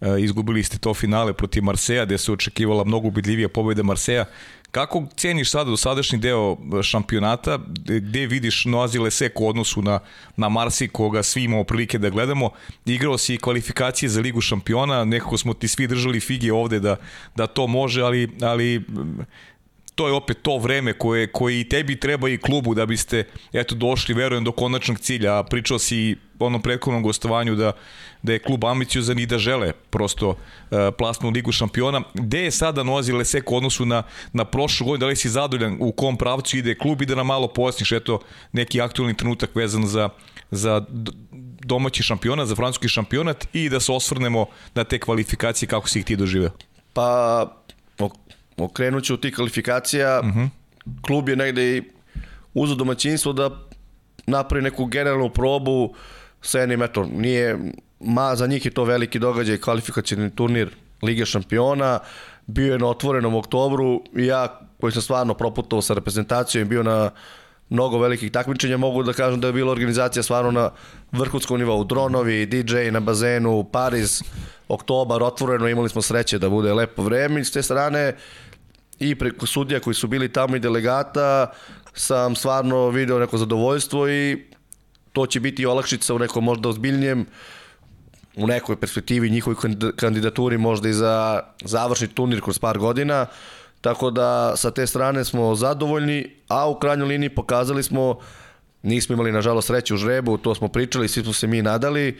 e, izgubili ste to finale protiv Marseja, gde se očekivala mnogo ubedljivija pobjeda Marseja. Kako ceniš sada do sadašnji deo e, šampionata, gde vidiš Noazi Lesek u odnosu na, na Marsi, koga svi imamo prilike da gledamo? Igrao si kvalifikacije za Ligu šampiona, nekako smo ti svi držali fige ovde da, da to može, ali, ali to je opet to vreme koje, koje i tebi treba i klubu da biste eto, došli, verujem, do konačnog cilja. A pričao si u onom prethodnom gostovanju da, da je klub ambiciozan i da žele prosto uh, plasnu ligu šampiona. Gde je sada Noazi Lesek u odnosu na, na prošlu godinu? Da li si zadovoljan u kom pravcu ide klub i da nam malo pojasniš eto, neki aktualni trenutak vezan za, za domaći šampiona, za francuski šampionat i da se osvrnemo na te kvalifikacije kako si ih ti doživeo? Pa, okrenut ću tih kvalifikacija, uh mhm. -huh. klub je negde i uzo domaćinstvo da napravi neku generalnu probu sa jednim, eto, nije, ma, za njih je to veliki događaj, kvalifikacijni turnir Lige šampiona, bio je na otvorenom oktobru i ja, koji sam stvarno proputovao sa reprezentacijom, bio na mnogo velikih takmičenja, mogu da kažem da je bila organizacija stvarno na vrhunskom nivou, dronovi, DJ na bazenu, Pariz, oktobar, otvoreno, imali smo sreće da bude lepo vreme i s te strane i preko sudija koji su bili tamo i delegata sam stvarno video neko zadovoljstvo i to će biti olakšica u nekom možda ozbiljnijem u nekoj perspektivi njihovoj kandidaturi možda i za završni turnir kroz par godina. Tako da sa te strane smo zadovoljni, a u krajnjoj liniji pokazali smo, nismo imali nažalost sreće u žrebu, to smo pričali, svi smo se mi nadali,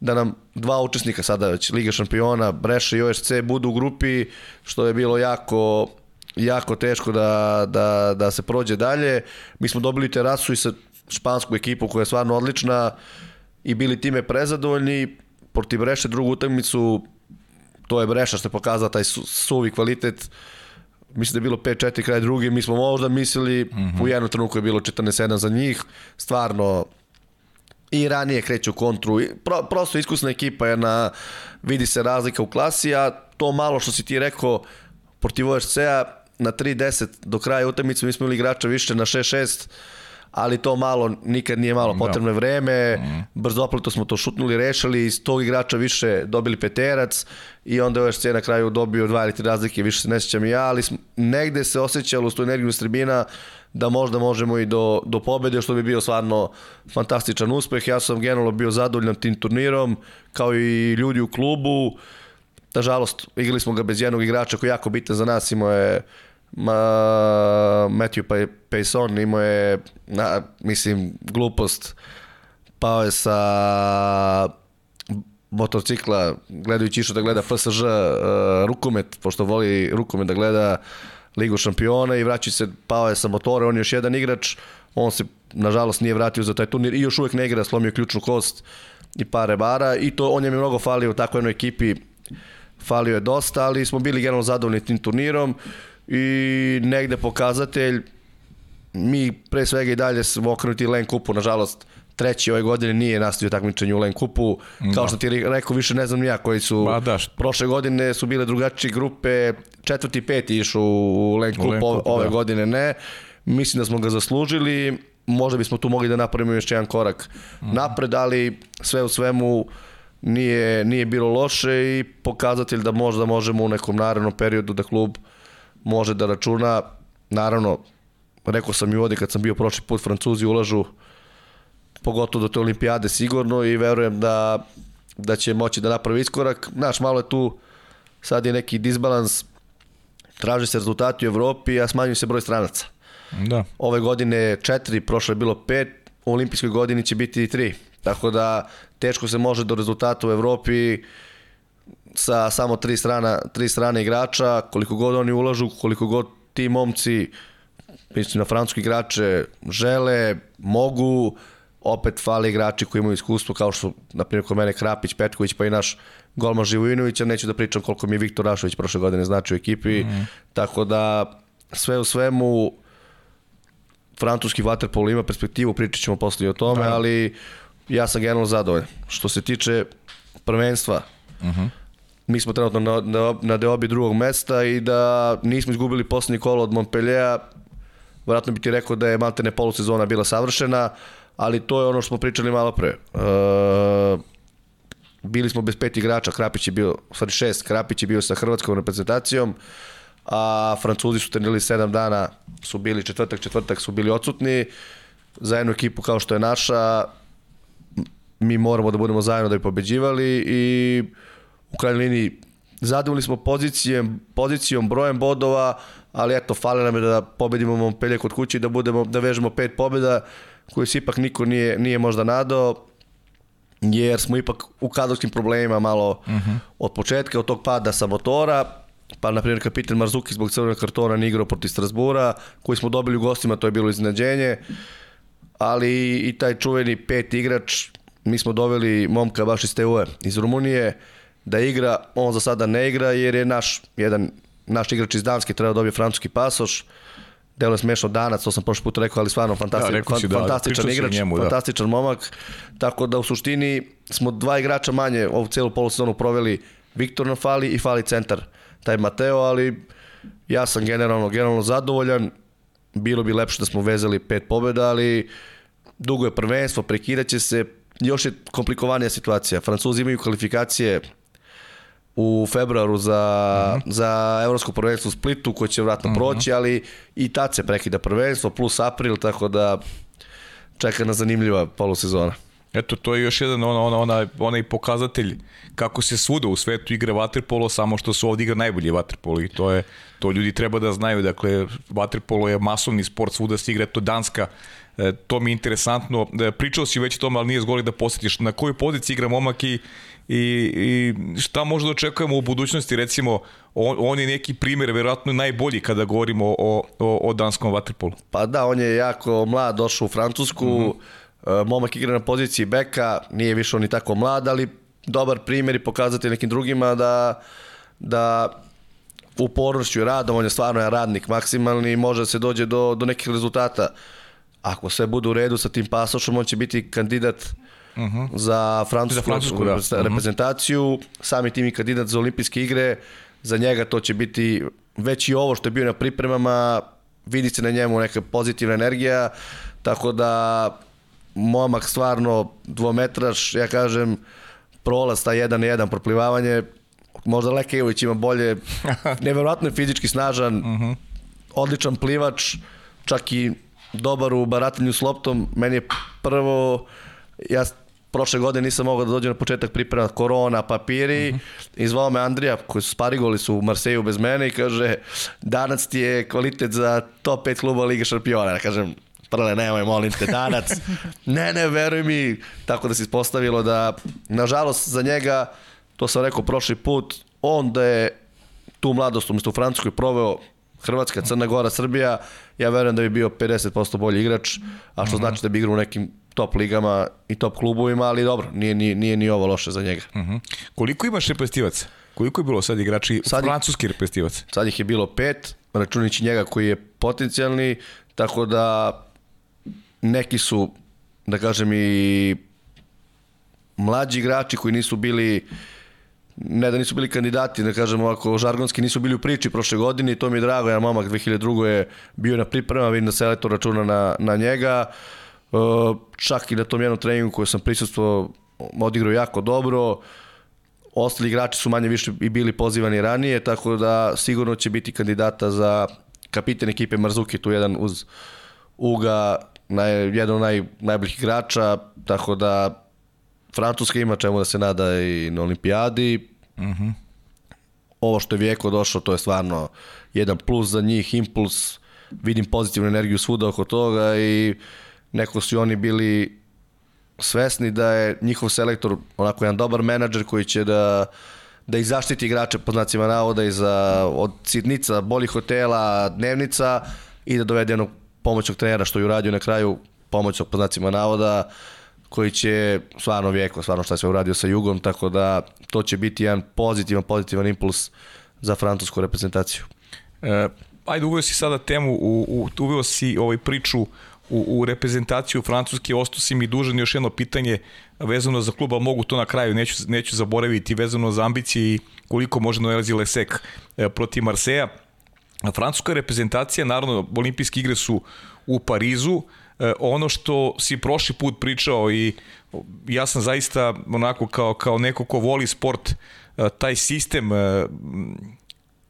da nam dva učesnika sada već Liga šampiona, Breša i OSC budu u grupi, što je bilo jako jako teško da, da, da se prođe dalje. Mi smo dobili terasu i sa špansku ekipu koja je stvarno odlična i bili time prezadovoljni. Protiv Breše drugu utakmicu, to je Breša što je pokazao taj su, suvi kvalitet. Mislim da je bilo 5-4 kraj druge, mi smo možda mislili, mm -hmm. u jednom trenutku je bilo 14-7 za njih. Stvarno, i ranije kreću kontru. Pro, prosto iskusna ekipa je na, vidi se razlika u klasi, a to malo što si ti rekao protiv OSC-a na 3-10 do kraja utakmice mi smo imali igrača više na 6-6 ali to malo, nikad nije malo da. potrebno vreme, mm. brzo opleto smo to šutnuli, rešili, iz tog igrača više dobili peterac i onda je OSC na kraju dobio dva ili tri razlike, više se ne sjećam ja, ali negde se osjećalo uz tu energiju Srbina da možda možemo i do, do pobede, što bi bio stvarno fantastičan uspeh. Ja sam generalno bio zadovoljan tim turnirom, kao i ljudi u klubu. Nažalost, igrali smo ga bez jednog igrača koji je jako bitan za nas, imao je ma, Matthew Payson, imao je, na, mislim, glupost, pao je sa motocikla, gledajući išao da gleda FSŽ uh, rukomet, pošto voli rukomet da gleda Ligu šampiona i vraća se, pao je sa motora, on je još jedan igrač, on se nažalost nije vratio za taj turnir i još uvek ne igra, slomio ključnu kost i par rebara i to on je mi mnogo falio u takvoj jednoj ekipi, falio je dosta, ali smo bili generalno zadovoljni tim turnirom i negde pokazatelj mi pre svega i dalje smo okrenuti Len Kupu, nažalost treći ove godine nije nastavio takmičenje u Len Kupu. Kao da. što ti rekao, više ne znam ja koji su... Ma da. Prošle godine su bile drugačije grupe, četvrti, peti išu u Len Kupu, Len Kup, ove da. godine ne. Mislim da smo ga zaslužili, možda bismo tu mogli da napravimo još jedan korak mm. napred, ali sve u svemu nije, nije bilo loše i pokazatelj da možda možemo u nekom narednom periodu da klub može da računa, naravno, rekao sam i ovde kad sam bio prošli put, Francuzi ulažu pogotovo do te olimpijade sigurno i verujem da, da će moći da napravi iskorak. Znaš, malo je tu, sad je neki disbalans, traže se rezultati u Evropi, a smanjuju se broj stranaca. Da. Ove godine četiri, prošle je bilo pet, u olimpijskoj godini će biti tri. Tako da teško se može do rezultata u Evropi sa samo tri, strana, tri strane igrača, koliko god oni ulažu, koliko god ti momci, mislim na francuski igrače, žele, mogu, opet fali igrači koji imaju iskustvo kao što, na primjer, kod mene Krapić, Petković, pa i naš golman Živojinović, a neću da pričam koliko mi je Viktor Rašović prošle godine znači u ekipi, mm -hmm. tako da sve u svemu francuski waterpolo ima perspektivu, pričat ćemo posle o tome, da. ali ja sam generalno zadovoljan. Što se tiče prvenstva, uh -huh. Mi smo trenutno na, na, na deobi drugog mesta i da nismo izgubili poslednji kolo od Montpellier, vratno bi ti rekao da je maltene polusezona bila savršena, ali to je ono što smo pričali malo pre. Uh, bili smo bez pet igrača, Krapić je bio, stvari šest, Krapić je bio sa hrvatskom reprezentacijom, a Francuzi su trenirali sedam dana, su bili četvrtak, četvrtak su bili odsutni, za jednu ekipu kao što je naša, mi moramo da budemo zajedno da bi pobeđivali i u krajnjoj liniji zadovoljni smo pozicijom, pozicijom, brojem bodova, ali eto, fale nam je da pobedimo Montpellier kod kuće i da, budemo, da vežemo pet pobeda, koji se ipak niko nije, nije možda nadao, jer smo ipak u kadrovskim problemima malo uh mhm. -huh. od početka, od tog pada sa motora, pa na primjer kapitan Marzuki zbog crvenog kartona ni igrao protiv Strasbura, koji smo dobili u gostima, to je bilo iznenađenje, ali i taj čuveni pet igrač, mi smo doveli momka baš iz TUE, iz Rumunije, da igra, on za sada ne igra jer je naš, jedan naš igrač iz Danske treba da dobije francuski pasoš, delo je smešno danac, to sam prošli put rekao, ali stvarno fantastic, da, fan, da, fantastičan igrač, njemu, da. fantastičan momak, tako da u suštini smo dva igrača manje ovu celu polusezonu proveli. Viktor na fali i fali centar, taj Mateo, ali ja sam generalno, generalno zadovoljan, bilo bi lepše da smo vezali pet pobjeda, ali dugo je prvenstvo, prekidaće se, još je komplikovanija situacija. Francuzi imaju kvalifikacije u februaru za, mm -hmm. za evropsko prvenstvo u Splitu, koje će vratno mm -hmm. proći, ali i tad se prekida prvenstvo, plus april, tako da čeka na zanimljiva polusezona. Eto, to je još jedan ona, ona, ona, onaj pokazatelj kako se svuda u svetu igra vaterpolo, samo što su ovdje igra najbolji vaterpolo i to je, to ljudi treba da znaju, dakle, vaterpolo je masovni sport, svuda se igra, to Danska, e, to mi je interesantno, e, pričao si već o tome, ali nije zgori da posjetiš na kojoj poziciji igra momak i i, i šta možda da očekujemo u budućnosti, recimo, on, on je neki primjer, verovatno najbolji kada govorimo o, o, o danskom vaterpolu. Pa da, on je jako mlad, došao u Francusku, mm -hmm. momak igra na poziciji beka, nije više on ni tako mlad, ali dobar primjer i pokazati nekim drugima da, da upornošću i radom, on je stvarno radnik maksimalni i može da se dođe do, do nekih rezultata. Ako sve bude u redu sa tim pasošom, on će biti kandidat uh, uh -huh. za francusku, za francusku da. Mhm. reprezentaciju, uh -huh. sami tim i kandidat za olimpijske igre, za njega to će biti već i ovo što je bio na pripremama, vidi se na njemu neka pozitivna energija, tako da momak stvarno dvometraš, ja kažem, prolaz, ta jedan na jedan proplivavanje, možda Lekejović ima bolje, *laughs* neverovatno je fizički snažan, uh -huh. odličan plivač, čak i dobar u baratanju s loptom, meni je prvo ja prošle godine nisam mogao da dođem na početak priprema korona, papiri, uh mhm. -huh. i zvao me Andrija, koji su sparigoli su u Marseju bez mene i kaže, danas ti je kvalitet za top 5 kluba Liga šampiona. Ja kažem, prle, nemoj, molim te, danac. *laughs* ne, ne, veruj mi. Tako da se ispostavilo da, nažalost, za njega, to sam rekao prošli put, on da je tu mladost umesto u Francuskoj proveo Hrvatska, Crna Gora, Srbija, ja verujem da bi bio 50% bolji igrač, a što mhm. -huh. znači da bi igrao u nekim top ligama i top klubovima, ali dobro, nije, nije, nije ni ovo loše za njega. Uh mhm. -huh. Koliko imaš repestivaca? Koliko je bilo sad igrači sad francuski repestivac? Sad ih je bilo pet, računići njega koji je potencijalni, tako da neki su, da kažem i mlađi igrači koji nisu bili ne da nisu bili kandidati, da kažem ovako, žargonski nisu bili u priči prošle godine i to mi je drago, jedan momak 2002. je bio na priprema, vidim da se Leto računa na, na njega. Uh, čak i na tom jednom treningu koju sam prisustvo odigrao jako dobro. Ostali igrači su manje više i bili pozivani ranije, tako da sigurno će biti kandidata za kapiten ekipe Marzuki, tu jedan uz Uga, naj, jedan od naj, najboljih igrača, tako da Francuska ima čemu da se nada i na olimpijadi. Uh mhm. -huh. Ovo što je Vijeko došao, to je stvarno jedan plus za njih, impuls, vidim pozitivnu energiju svuda oko toga i uh, neko su oni bili svesni da je njihov selektor onako jedan dobar menadžer koji će da da ih zaštiti igrače po znacima navoda i za, od sitnica, bolih hotela, dnevnica i da dovede jednog pomoćnog trenera što je uradio na kraju pomoćnog po znacima navoda koji će stvarno vijeko, stvarno šta je sve uradio sa Jugom, tako da to će biti jedan pozitivan, pozitivan impuls za francusku reprezentaciju. E, ajde uveo si sada temu, u, u, uveo si ovaj priču u, u reprezentaciju Francuske, ostao si mi dužan još jedno pitanje vezano za kluba, mogu to na kraju, neću, neću zaboraviti, vezano za ambicije i koliko može Noelazi Lesek e, protiv Marseja. Francuska reprezentacija, naravno, olimpijske igre su u Parizu, e, ono što si prošli put pričao i ja sam zaista onako kao, kao neko ko voli sport, e, taj sistem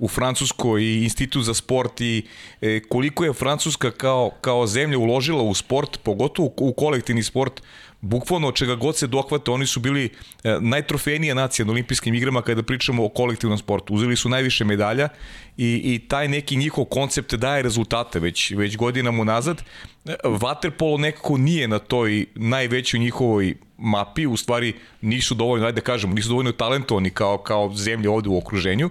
u Francuskoj i institut za sport i e, koliko je Francuska kao, kao zemlja uložila u sport, pogotovo u, kolektivni sport, bukvalno čega god se dohvate, oni su bili e, najtrofejnija nacija na olimpijskim igrama kada pričamo o kolektivnom sportu. Uzeli su najviše medalja i, i taj neki njihov koncept daje rezultate već, već godinama unazad. Waterpolo nekako nije na toj najvećoj njihovoj mapi, u stvari nisu dovoljno, ajde da kažemo, nisu dovoljno talentovani kao, kao zemlje ovde u okruženju.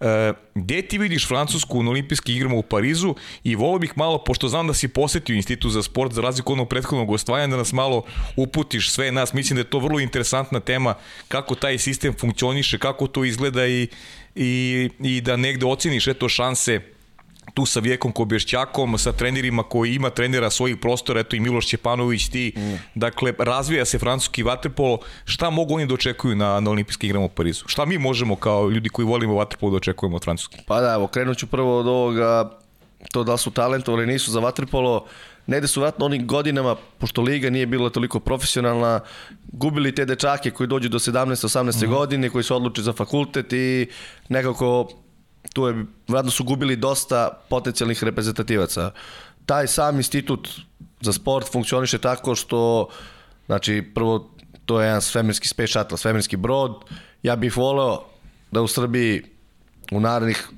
E, gde ti vidiš Francusku na olimpijskim igrama u Parizu i volio bih malo, pošto znam da si posetio institut za sport za razliku onog prethodnog ostvajanja, da nas malo uputiš sve nas. Mislim da je to vrlo interesantna tema kako taj sistem funkcioniše, kako to izgleda i, i, i da negde oceniš eto šanse tu sa Vjekom Kobješćakom, sa trenerima koji ima trenera svojih prostora, eto i Miloš Ćepanović, ti, mm. dakle, razvija se francuski vaterpolo, šta mogu oni da očekuju na, na olimpijske igrama u Parizu? Šta mi možemo kao ljudi koji volimo vaterpolo da očekujemo od francuski? Pa da, evo, krenut ću prvo od ovoga, to da li su talentovali nisu za vaterpolo, negde su vratno onim godinama, pošto liga nije bila toliko profesionalna, gubili te dečake koji dođu do 17-18 mm. godine, koji su odlučili za fakultet i nekako tu je, vratno su gubili dosta potencijalnih reprezentativaca. Taj sam institut za sport funkcioniše tako što, znači, prvo, to je jedan svemirski space shuttle, svemirski brod. Ja bih voleo da u Srbiji u narednih,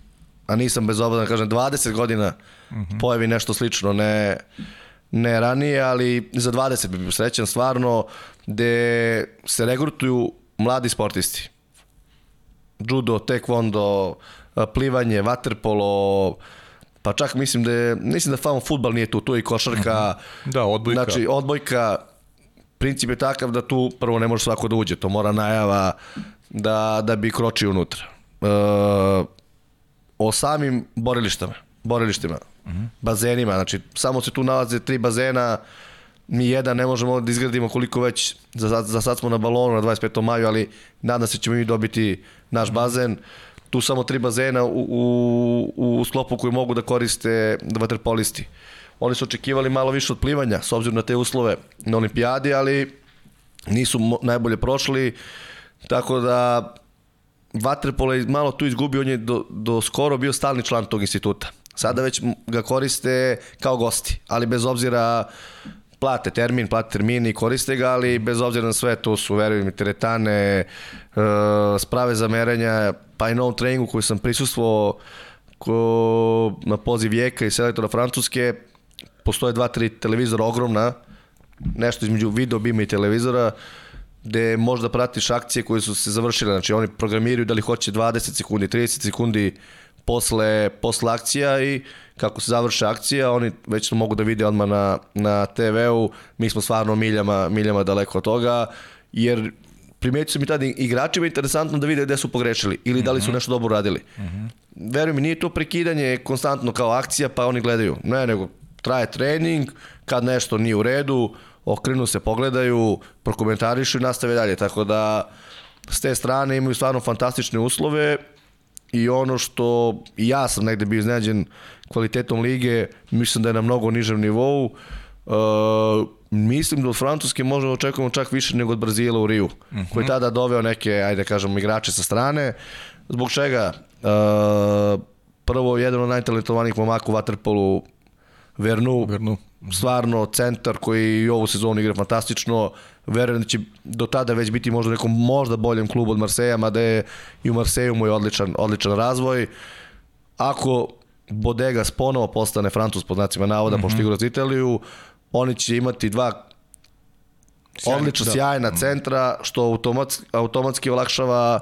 a nisam bezobradan, kažem, 20 godina mm -hmm. pojavi nešto slično, ne, ne ranije, ali za 20 bih bio srećan stvarno, gde se regrutuju mladi sportisti. Judo, taekwondo, plivanje, vaterpolo, pa čak mislim da je, mislim da samo futbal nije tu, tu je i košarka. Da, odbojka. Znači, odbojka, princip je takav da tu prvo ne može svako da uđe, to mora najava da, da bi kročio unutra. E, o samim borilištama, borilištima, -huh. bazenima, znači samo se tu nalaze tri bazena, mi jedan ne možemo da izgradimo koliko već, za, za sad smo na balonu na 25. maju, ali nadam se ćemo mi dobiti naš bazen. Uh, tu samo tri bazena u, u, u sklopu koji mogu da koriste vaterpolisti. Oni su očekivali malo više od plivanja, s obzirom na te uslove na olimpijadi, ali nisu najbolje prošli, tako da Vaterpolo je malo tu izgubio, on je do, do skoro bio stalni član tog instituta. Sada već ga koriste kao gosti, ali bez obzira plate termin, plate termin i koriste ga, ali bez obzira na sve, to su, verujem, teretane, uh, sprave za merenja, pa i na ovom treningu koji sam prisustvovao ko, na poziv Vijeka i selektora Francuske, postoje dva, tri televizora ogromna, nešto između video bima i televizora, gde možda pratiš akcije koje su se završile, znači oni programiraju da li hoće 20 sekundi, 30 sekundi posle, posle akcija i kako se završe akcija, oni već to mogu da vide odmah na, na TV-u, mi smo stvarno miljama, miljama daleko od toga, jer primetio sam i tada igračima interesantno da vide gde su pogrešili ili da li su mhm. nešto dobro uradili. Mm -hmm. Veruj mi, nije to prekidanje konstantno kao akcija pa oni gledaju. Ne, nego traje trening, kad nešto nije u redu, okrenu se, pogledaju, prokomentarišu i nastave dalje. Tako da s te strane imaju stvarno fantastične uslove i ono što i ja sam negde bio iznenađen kvalitetom lige, mislim da je na mnogo nižem nivou. Uh, mislim da od Francuske možemo da očekujemo čak više nego od Brazila u Riju, uh -huh. koji tada doveo neke, ajde kažemo, igrače sa strane. Zbog čega? Uh, prvo, jedan od najtalentovanijih momaka u Waterpolu, Vernu, Vernu. stvarno centar koji i ovu sezonu igra fantastično, verujem da će do tada već biti možda nekom možda boljem klubu od Marseja, mada je i u Marseju mu je odličan, odličan razvoj. Ako Bodegas ponovo postane Francus pod znacima navoda, mm -hmm. pošto igra za Italiju, oni će imati dva odlično da. sjajna mhm. centra, što automatski, automatski olakšava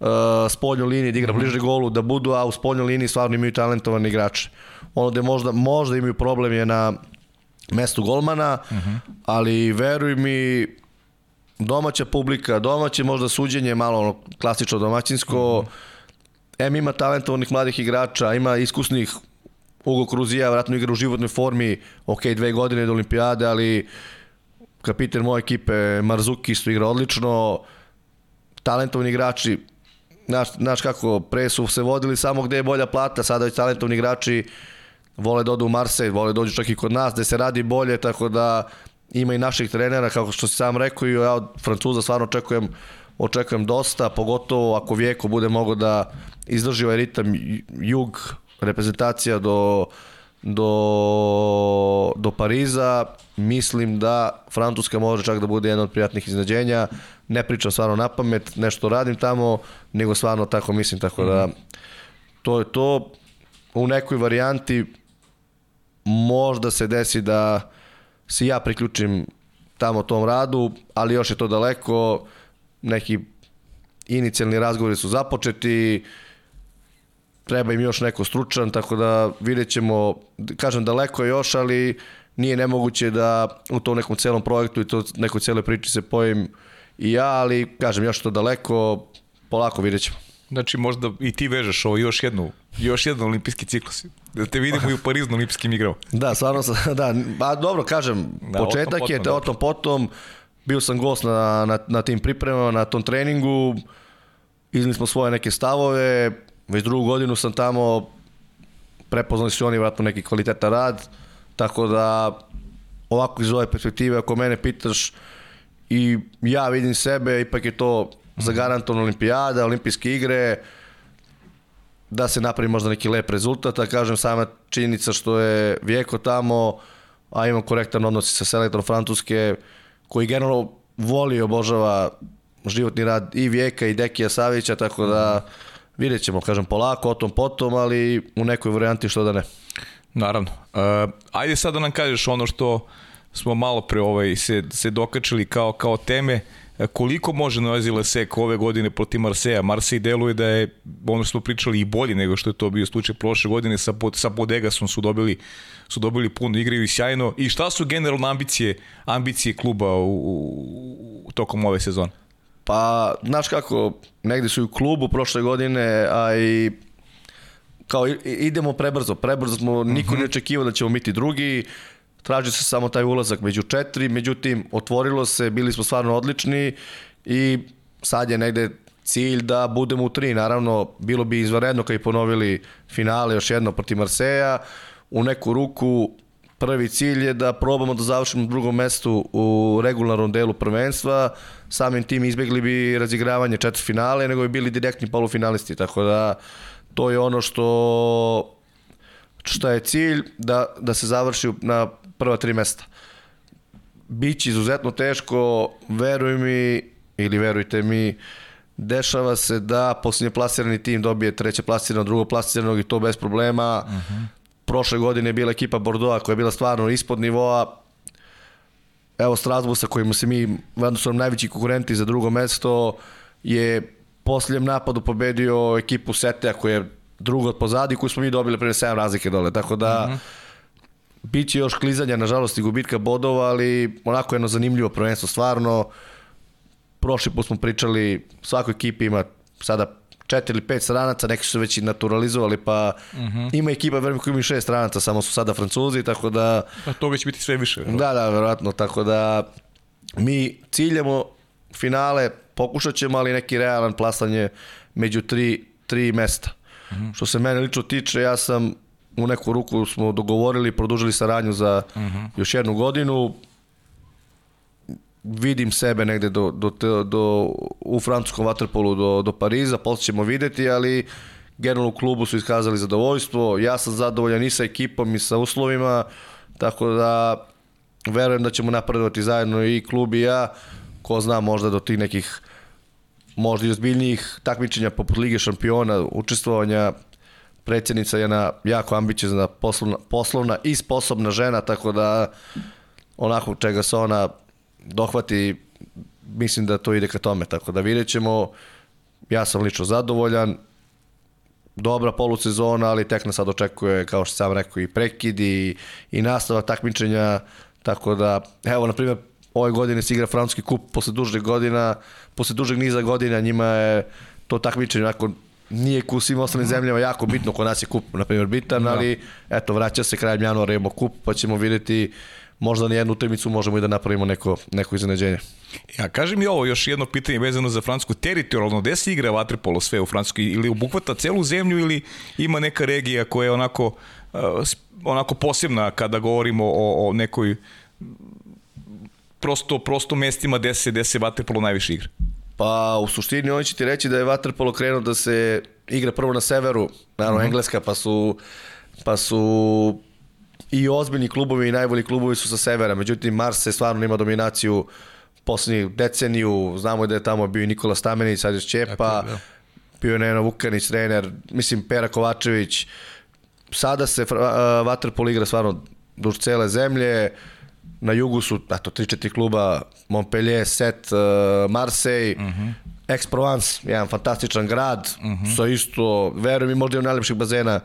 uh, spoljnu liniju da igra mm -hmm. bliže golu, da budu, a u spoljnoj liniji stvarno imaju talentovani igrače. Ono gde možda, možda imaju problem je na mestu golmana, uh. -huh. ali veruj mi, domaća publika, domaće možda suđenje, malo ono klasično domaćinsko, uh. -huh. M ima talentovanih mladih igrača, ima iskusnih Ugo Kruzija vratno igra u životnoj formi, ok, dve godine do olimpijade, ali kapiten moje ekipe Marzuki isto igra odlično, talentovni igrači, znaš, znaš kako, pre su se vodili samo gde je bolja plata, sada već talentovni igrači vole da odu u Marseille, vole da dođu čak i kod nas, gde se radi bolje, tako da ima i naših trenera, kako što si sam rekao, i ja od Francuza stvarno očekujem, očekujem dosta, pogotovo ako Vijeko bude mogo da izdrži ovaj ritam jug, reprezentacija do, do, do Pariza, mislim da Francuska može čak da bude jedna od prijatnih iznenađenja. Ne pričam stvarno na pamet, nešto radim tamo, nego stvarno tako mislim, tako da to je to. U nekoj varijanti možda se desi da se ja priključim tamo tom radu, ali još je to daleko, neki inicijalni razgovori su započeti, treba im još neko stručan, tako da vidjet ćemo, kažem daleko još, ali nije nemoguće da u tom nekom celom projektu i to nekoj celoj priči se pojim i ja, ali kažem još to daleko, polako vidjet ćemo. Znači možda i ti vežeš ovo još jednu, još jedan olimpijski ciklus. Da te vidimo i u Parizu na olimpijskim igrama. Da, stvarno sam, da, ba, dobro, kažem, da, početak potom, je, te o tom potom, bio sam gost na, na, na tim pripremama, na tom treningu, iznili smo svoje neke stavove, već drugu godinu sam tamo, prepoznali su oni vratno neki kvalitetan rad, tako da ovako iz ove perspektive, ako mene pitaš, i ja vidim sebe, ipak je to zagarantovana olimpijada, olimpijske igre, da se napravi možda neki lep rezultat, a kažem sama činjenica što je Vijeko tamo, a imam korektan odnos sa selektorom Francuske, koji generalno voli i obožava životni rad i Vijeka i Dekija Savića, tako da vidjet ćemo, kažem, polako, o tom potom, ali u nekoj varijanti što da ne. Naravno. Uh, ajde sad da nam kažeš ono što smo malo pre ovaj, se, se dokačili kao, kao teme, e, koliko može Noezi Lesek ove godine protiv Marseja? Marsej deluje da je, ono smo pričali, i bolji nego što je to bio slučaj prošle godine, sa, sa Bodegasom su dobili, su dobili puno, igraju i sjajno. I šta su generalno ambicije, ambicije kluba u, u, u tokom ove sezone? Pa, znaš kako, negde su i u klubu prošle godine, a i kao idemo prebrzo, prebrzo smo, niko ne mhm. očekivao da ćemo biti drugi, traži se samo taj ulazak među četiri, međutim, otvorilo se, bili smo stvarno odlični i sad je negde cilj da budemo u tri. Naravno, bilo bi izvaredno kad i ponovili finale još jedno protiv Marseja. U neku ruku prvi cilj je da probamo da završimo drugom mestu u regularnom delu prvenstva. Samim tim izbegli bi razigravanje četiri finale, nego bi bili direktni polufinalisti. Tako da to je ono što što je cilj da, da se završi na prva tri mesta. Biće izuzetno teško, veruj mi, ili verujte mi, dešava se da posljednje plasirani tim dobije treće plasirano, drugo plasirano i to bez problema. Uh -huh. Prošle godine je bila ekipa Bordeaux koja je bila stvarno ispod nivoa. Evo Strasbourg sa kojima se mi, vjerno su nam najveći konkurenti za drugo mesto, je posljednjem napadu pobedio ekipu Setea koja je drugo od pozadi koju smo mi dobili pre 7 razlike dole. Tako da uh -huh. Biće još klizanja, nažalost, i gubitka bodova, ali onako jedno zanimljivo prvenstvo, stvarno. Prošli put smo pričali, svakoj ekipi ima sada četiri ili pet stranaca, neki su već i naturalizovali, pa uh mhm. -huh. ima ekipa, verujem, koji ima šest stranaca, samo su sada francuzi, tako da... Pa to će biti sve više. Da, da, verovatno, tako da mi ciljamo finale, pokušat ćemo, ali neki realan plasanje među tri, tri mesta. Uh mhm. -huh. Što se mene lično tiče, ja sam u neku ruku smo dogovorili, produžili saradnju za uh. -huh. još jednu godinu. Vidim sebe negde do, do, do u francuskom vaterpolu do, do Pariza, posle ćemo videti, ali generalno u klubu su iskazali zadovoljstvo. Ja sam zadovoljan i sa ekipom i sa uslovima, tako da verujem da ćemo napredovati zajedno i klub i ja. Ko zna, možda do tih nekih možda i ozbiljnijih takmičenja poput Lige šampiona, učestvovanja predsjednica je jedna jako ambiciozna poslovna, poslovna i sposobna žena, tako da onako čega se ona dohvati, mislim da to ide ka tome, tako da vidjet ćemo, ja sam lično zadovoljan, dobra polusezona, ali tek nas sad očekuje, kao što sam rekao, i prekid i, nastava takmičenja, tako da, evo, na primjer, ove godine se igra francuski kup posle dužeg godina, posle dužeg niza godina, njima je to takmičenje onako nije ku svim ostalim zemljama jako bitno, kod nas je kup, na primjer, bitan, da. ali eto, vraća se krajem januara, imamo kup, pa ćemo vidjeti možda na jednu utakmicu možemo i da napravimo neko, neko iznenađenje. Ja, kaži mi ovo, još jedno pitanje vezano za Francusku. Teritorijalno, gde se igra vaterpolo sve u Francuskoj? Ili obuhvata celu zemlju ili ima neka regija koja je onako, uh, onako posebna kada govorimo o, o nekoj prosto, prosto mestima gde se, gde se vaterpolo najviše igra? Pa u suštini on će ti reći da je vaterpolo krenuo da se igra prvo na severu, naravno uh mhm. -huh. Engleska, pa su, pa su i ozbiljni klubovi i najbolji klubovi su sa severa, međutim Mars se stvarno ima dominaciju poslednjih deceniju, znamo da je tamo bio i Nikola Stamenić, sad je Čepa, da. bio je Neno Vukanić, trener, mislim Pera Kovačević, sada se uh, Waterpolo igra stvarno duž cele zemlje, na jugu su, eto, 3-4 kluba, Montpellier, Set, uh, Marseille, uh mhm. -huh. Aix-Provence, jedan fantastičan grad, uh mhm. -huh. sa isto, verujem mi, možda je najlepših bazena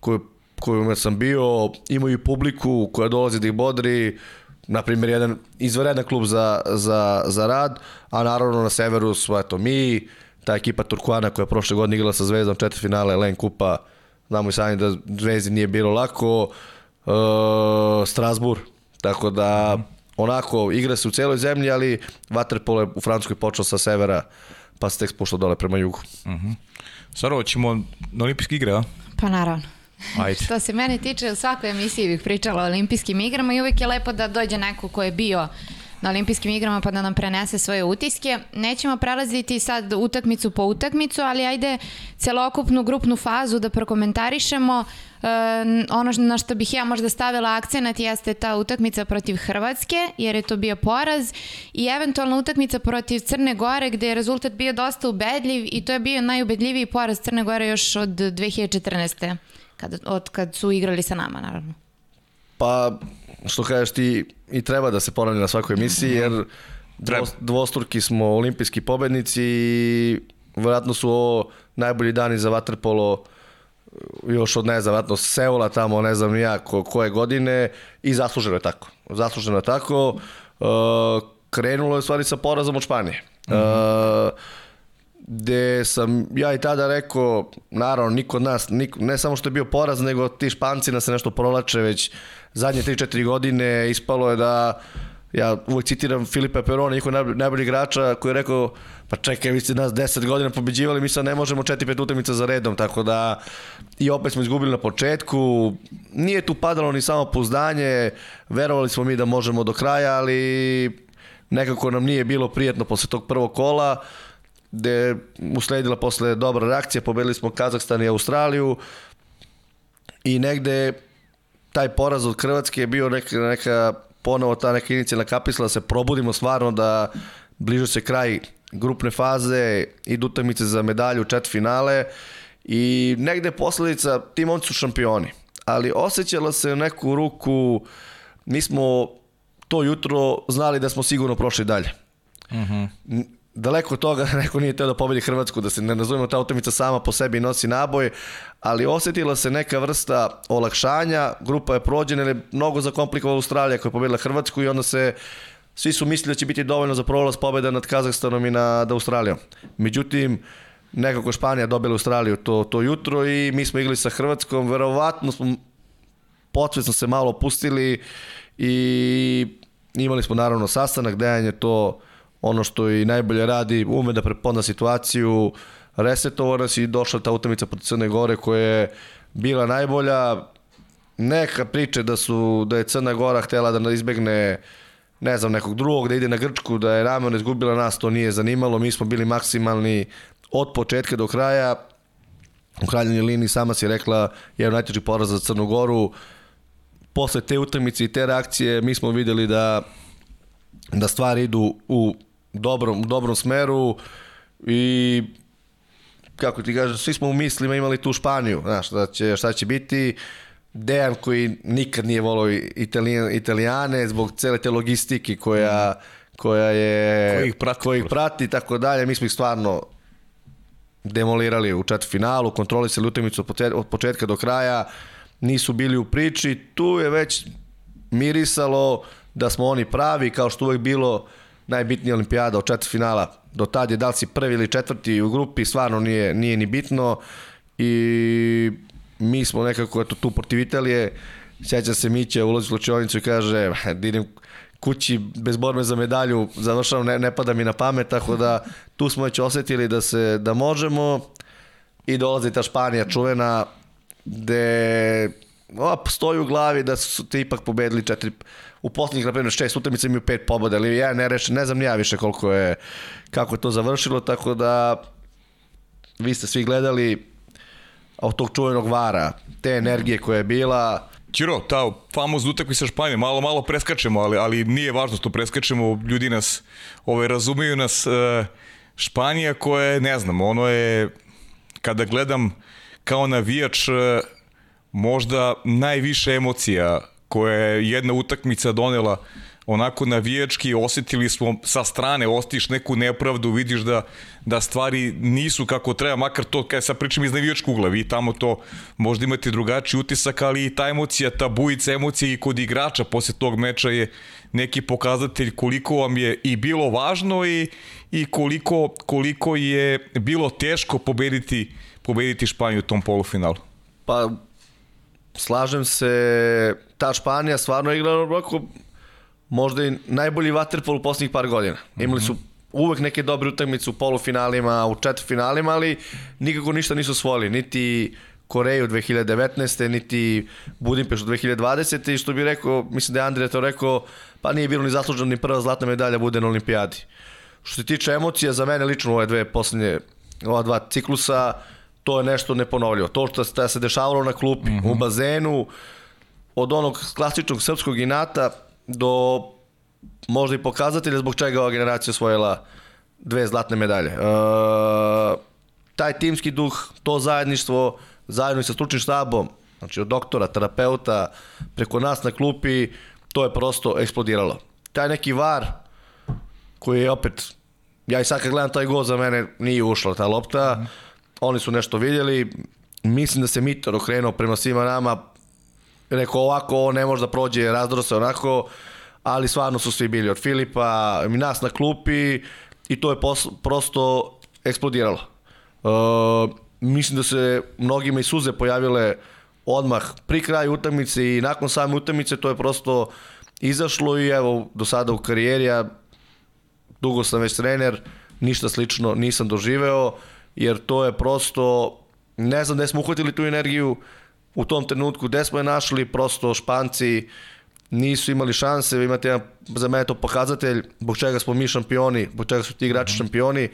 koju kojima sam bio, imaju i publiku koja dolazi da ih bodri, na primjer, jedan izvaredan klub za, za, za rad, a naravno na severu su, eto, mi, ta ekipa Turkuana koja je prošle godine igrala sa Zvezdom četiri finale Len Kupa, znamo i sami da Zvezdi nije bilo lako, uh, Strasbourg, tako da onako igra se u celoj zemlji, ali Waterpolo je u Francuskoj počeo sa severa, pa se tek spuštao dole prema jugu. Uh mhm. -huh. Saro, ćemo na olimpijske igre, a? Pa naravno. Ajde. Što se mene tiče, u svakoj emisiji bih pričala o olimpijskim igrama i uvijek je lepo da dođe neko ko je bio na olimpijskim igrama pa da nam prenese svoje utiske. Nećemo prelaziti sad utakmicu po utakmicu, ali ajde celokupnu grupnu fazu da prokomentarišemo. E, ono na što bih ja možda stavila akcenat jeste ta utakmica protiv Hrvatske, jer je to bio poraz, i eventualna utakmica protiv Crne Gore, gde je rezultat bio dosta ubedljiv i to je bio najubedljiviji poraz Crne Gore još od 2014 kad, od kad su igrali sa nama, naravno. Pa, što kažeš ti, i treba da se ponavlja na svakoj emisiji, jer dvo, dvostruki smo olimpijski pobednici i vjerojatno su ovo najbolji dani za vaterpolo još od, ne znam, vratno Seula tamo, ne znam ja ko, koje godine i zasluženo je tako. Zasluženo je tako. Uh, krenulo je stvari sa porazom od Španije. Mm -hmm. uh, gde sam ja i tada rekao, naravno, niko od nas, niko, ne samo što je bio poraz, nego ti španci nas se nešto prolače već zadnje 3-4 godine, ispalo je da ja uvek citiram Filipa Perona, njihov najbolji igrača, koji je rekao, pa čekaj, vi ste nas 10 godina pobeđivali, mi sad ne možemo 4-5 utakmica za redom, tako da i opet smo izgubili na početku, nije tu padalo ni samo pouzdanje, verovali smo mi da možemo do kraja, ali nekako nam nije bilo prijetno posle tog prvog kola, gde je usledila posle dobra reakcija, pobedili smo Kazahstan i Australiju i negde taj poraz od Hrvatske je bio neka, neka ponovo ta neka inicijalna kapisla da se probudimo stvarno da bliže se kraj grupne faze i utakmice za medalju čet finale i negde posledica, ti momci su šampioni, ali osjećala se neku ruku, mi smo to jutro znali da smo sigurno prošli dalje. Uh mhm. -huh daleko od toga *laughs* neko nije teo da pobedi Hrvatsku, da se ne nazovemo ta utakmica sama po sebi nosi naboj, ali osetila se neka vrsta olakšanja, grupa je prođena ili mnogo zakomplikovala Australija koja je pobedila Hrvatsku i onda se svi su mislili da će biti dovoljno za prolaz pobeda nad Kazahstanom i nad Australijom. Međutim, nekako Španija dobila Australiju to, to jutro i mi smo igrali sa Hrvatskom, verovatno smo podsvesno se malo opustili i imali smo naravno sastanak, Dejan je to ono što i najbolje radi, ume da prepozna situaciju, resetovao nas i došla ta utakmica protiv Crne Gore koja je bila najbolja. Neka priče da su da je Crna Gora htela da izbegne ne znam, nekog drugog, da ide na Grčku, da je namerno izgubila nas, to nije zanimalo. Mi smo bili maksimalni od početka do kraja. U kraljenju liniji sama si rekla je najteži poraz za Crnu Goru. Posle te utakmice i te reakcije mi smo videli da da stvari idu u dobrom, dobrom smeru i kako ti kažem, svi smo u mislima imali tu Španiju, znaš, da će, šta će biti. Dejan koji nikad nije volao Italijan, Italijane zbog cele te logistike koja, koja je... Koji ih prati. Koji ih prati, tako dalje. Mi smo ih stvarno demolirali u četiri finalu, kontrolisali utakmicu od početka do kraja, nisu bili u priči. Tu je već mirisalo da smo oni pravi, kao što uvek bilo najbitnija olimpijada od četiri finala Do tad je da li si prvi ili četvrti u grupi, stvarno nije, nije ni bitno i mi smo nekako eto, tu protiv Italije, sjeća se Mića ulazi u slučionicu i kaže da idem kući bez borbe za medalju, završavam, ne, ne pada mi na pamet, tako da tu smo već osetili da se da možemo. I dolazi ta Španija čuvena gde ova stoji u glavi da su te ipak pobedili četiri u poslednjih na primjer šest utakmica imaju pet pobeda ali ja ne rešim, ne znam ja više koliko je kako je to završilo tako da vi ste svi gledali od tog čuvenog vara te energije koja je bila Ćiro, ta famozna utakmica sa Španijom, malo, malo preskačemo, ali, ali nije važno što preskačemo, ljudi nas ovaj, razumeju nas. E, Španija koja je, ne znam, ono je, kada gledam kao navijač, e, možda najviše emocija koje je jedna utakmica donela onako navijački, osetili smo sa strane, ostiš neku nepravdu, vidiš da, da stvari nisu kako treba, makar to, kada sad pričam iz navijačkog ugla, vi tamo to možda imate drugačiji utisak, ali i ta emocija, ta bujica emocije i kod igrača posle tog meča je neki pokazatelj koliko vam je i bilo važno i, i koliko, koliko je bilo teško pobediti, pobediti Španiju u tom polufinalu. Pa, slažem se, ta Španija stvarno igra možda i najbolji vaterpol u poslednjih par godina. Imali su uvek neke dobre utakmice u polufinalima, u četvrtfinalima, ali nikako ništa nisu svojili, niti Koreju 2019. niti Budimpeštu 2020. i što bi rekao, mislim da je Andrija to rekao, pa nije bilo ni zasluženo ni prva zlatna medalja bude na olimpijadi. Što se tiče emocija, za mene lično ove dve poslednje, ova dva ciklusa, to je nešto neponovljivo. To što se dešavalo na klupi, mm -hmm. u bazenu, od onog klasičnog srpskog inata, do možda i pokazatelja zbog čega ova generacija osvojila dve zlatne medalje. E, taj timski duh, to zajedništvo, zajedno i sa stručnim štabom, znači od doktora, terapeuta, preko nas na klupi, to je prosto eksplodiralo. Taj neki var, koji je opet, ja i sad kad gledam taj gol za mene, nije ušla ta lopta, mm. oni su nešto vidjeli, mislim da se Mitor okrenuo prema svima nama, rekao ovako, ovo ne može da prođe, razdro se onako, ali stvarno su svi bili od Filipa, nas na klupi i to je pos, prosto eksplodiralo. Uh, mislim da se mnogima i suze pojavile odmah pri kraju utakmice i nakon same utakmice to je prosto izašlo i evo do sada u karijeri ja dugo sam već trener, ništa slično nisam doživeo jer to je prosto ne znam gde smo uhvatili tu energiju, u tom trenutku gde smo je našli, prosto Španci nisu imali šanse, imate jedan, za mene to pokazatelj, zbog čega smo mi šampioni, zbog čega su ti igrači mm šampioni.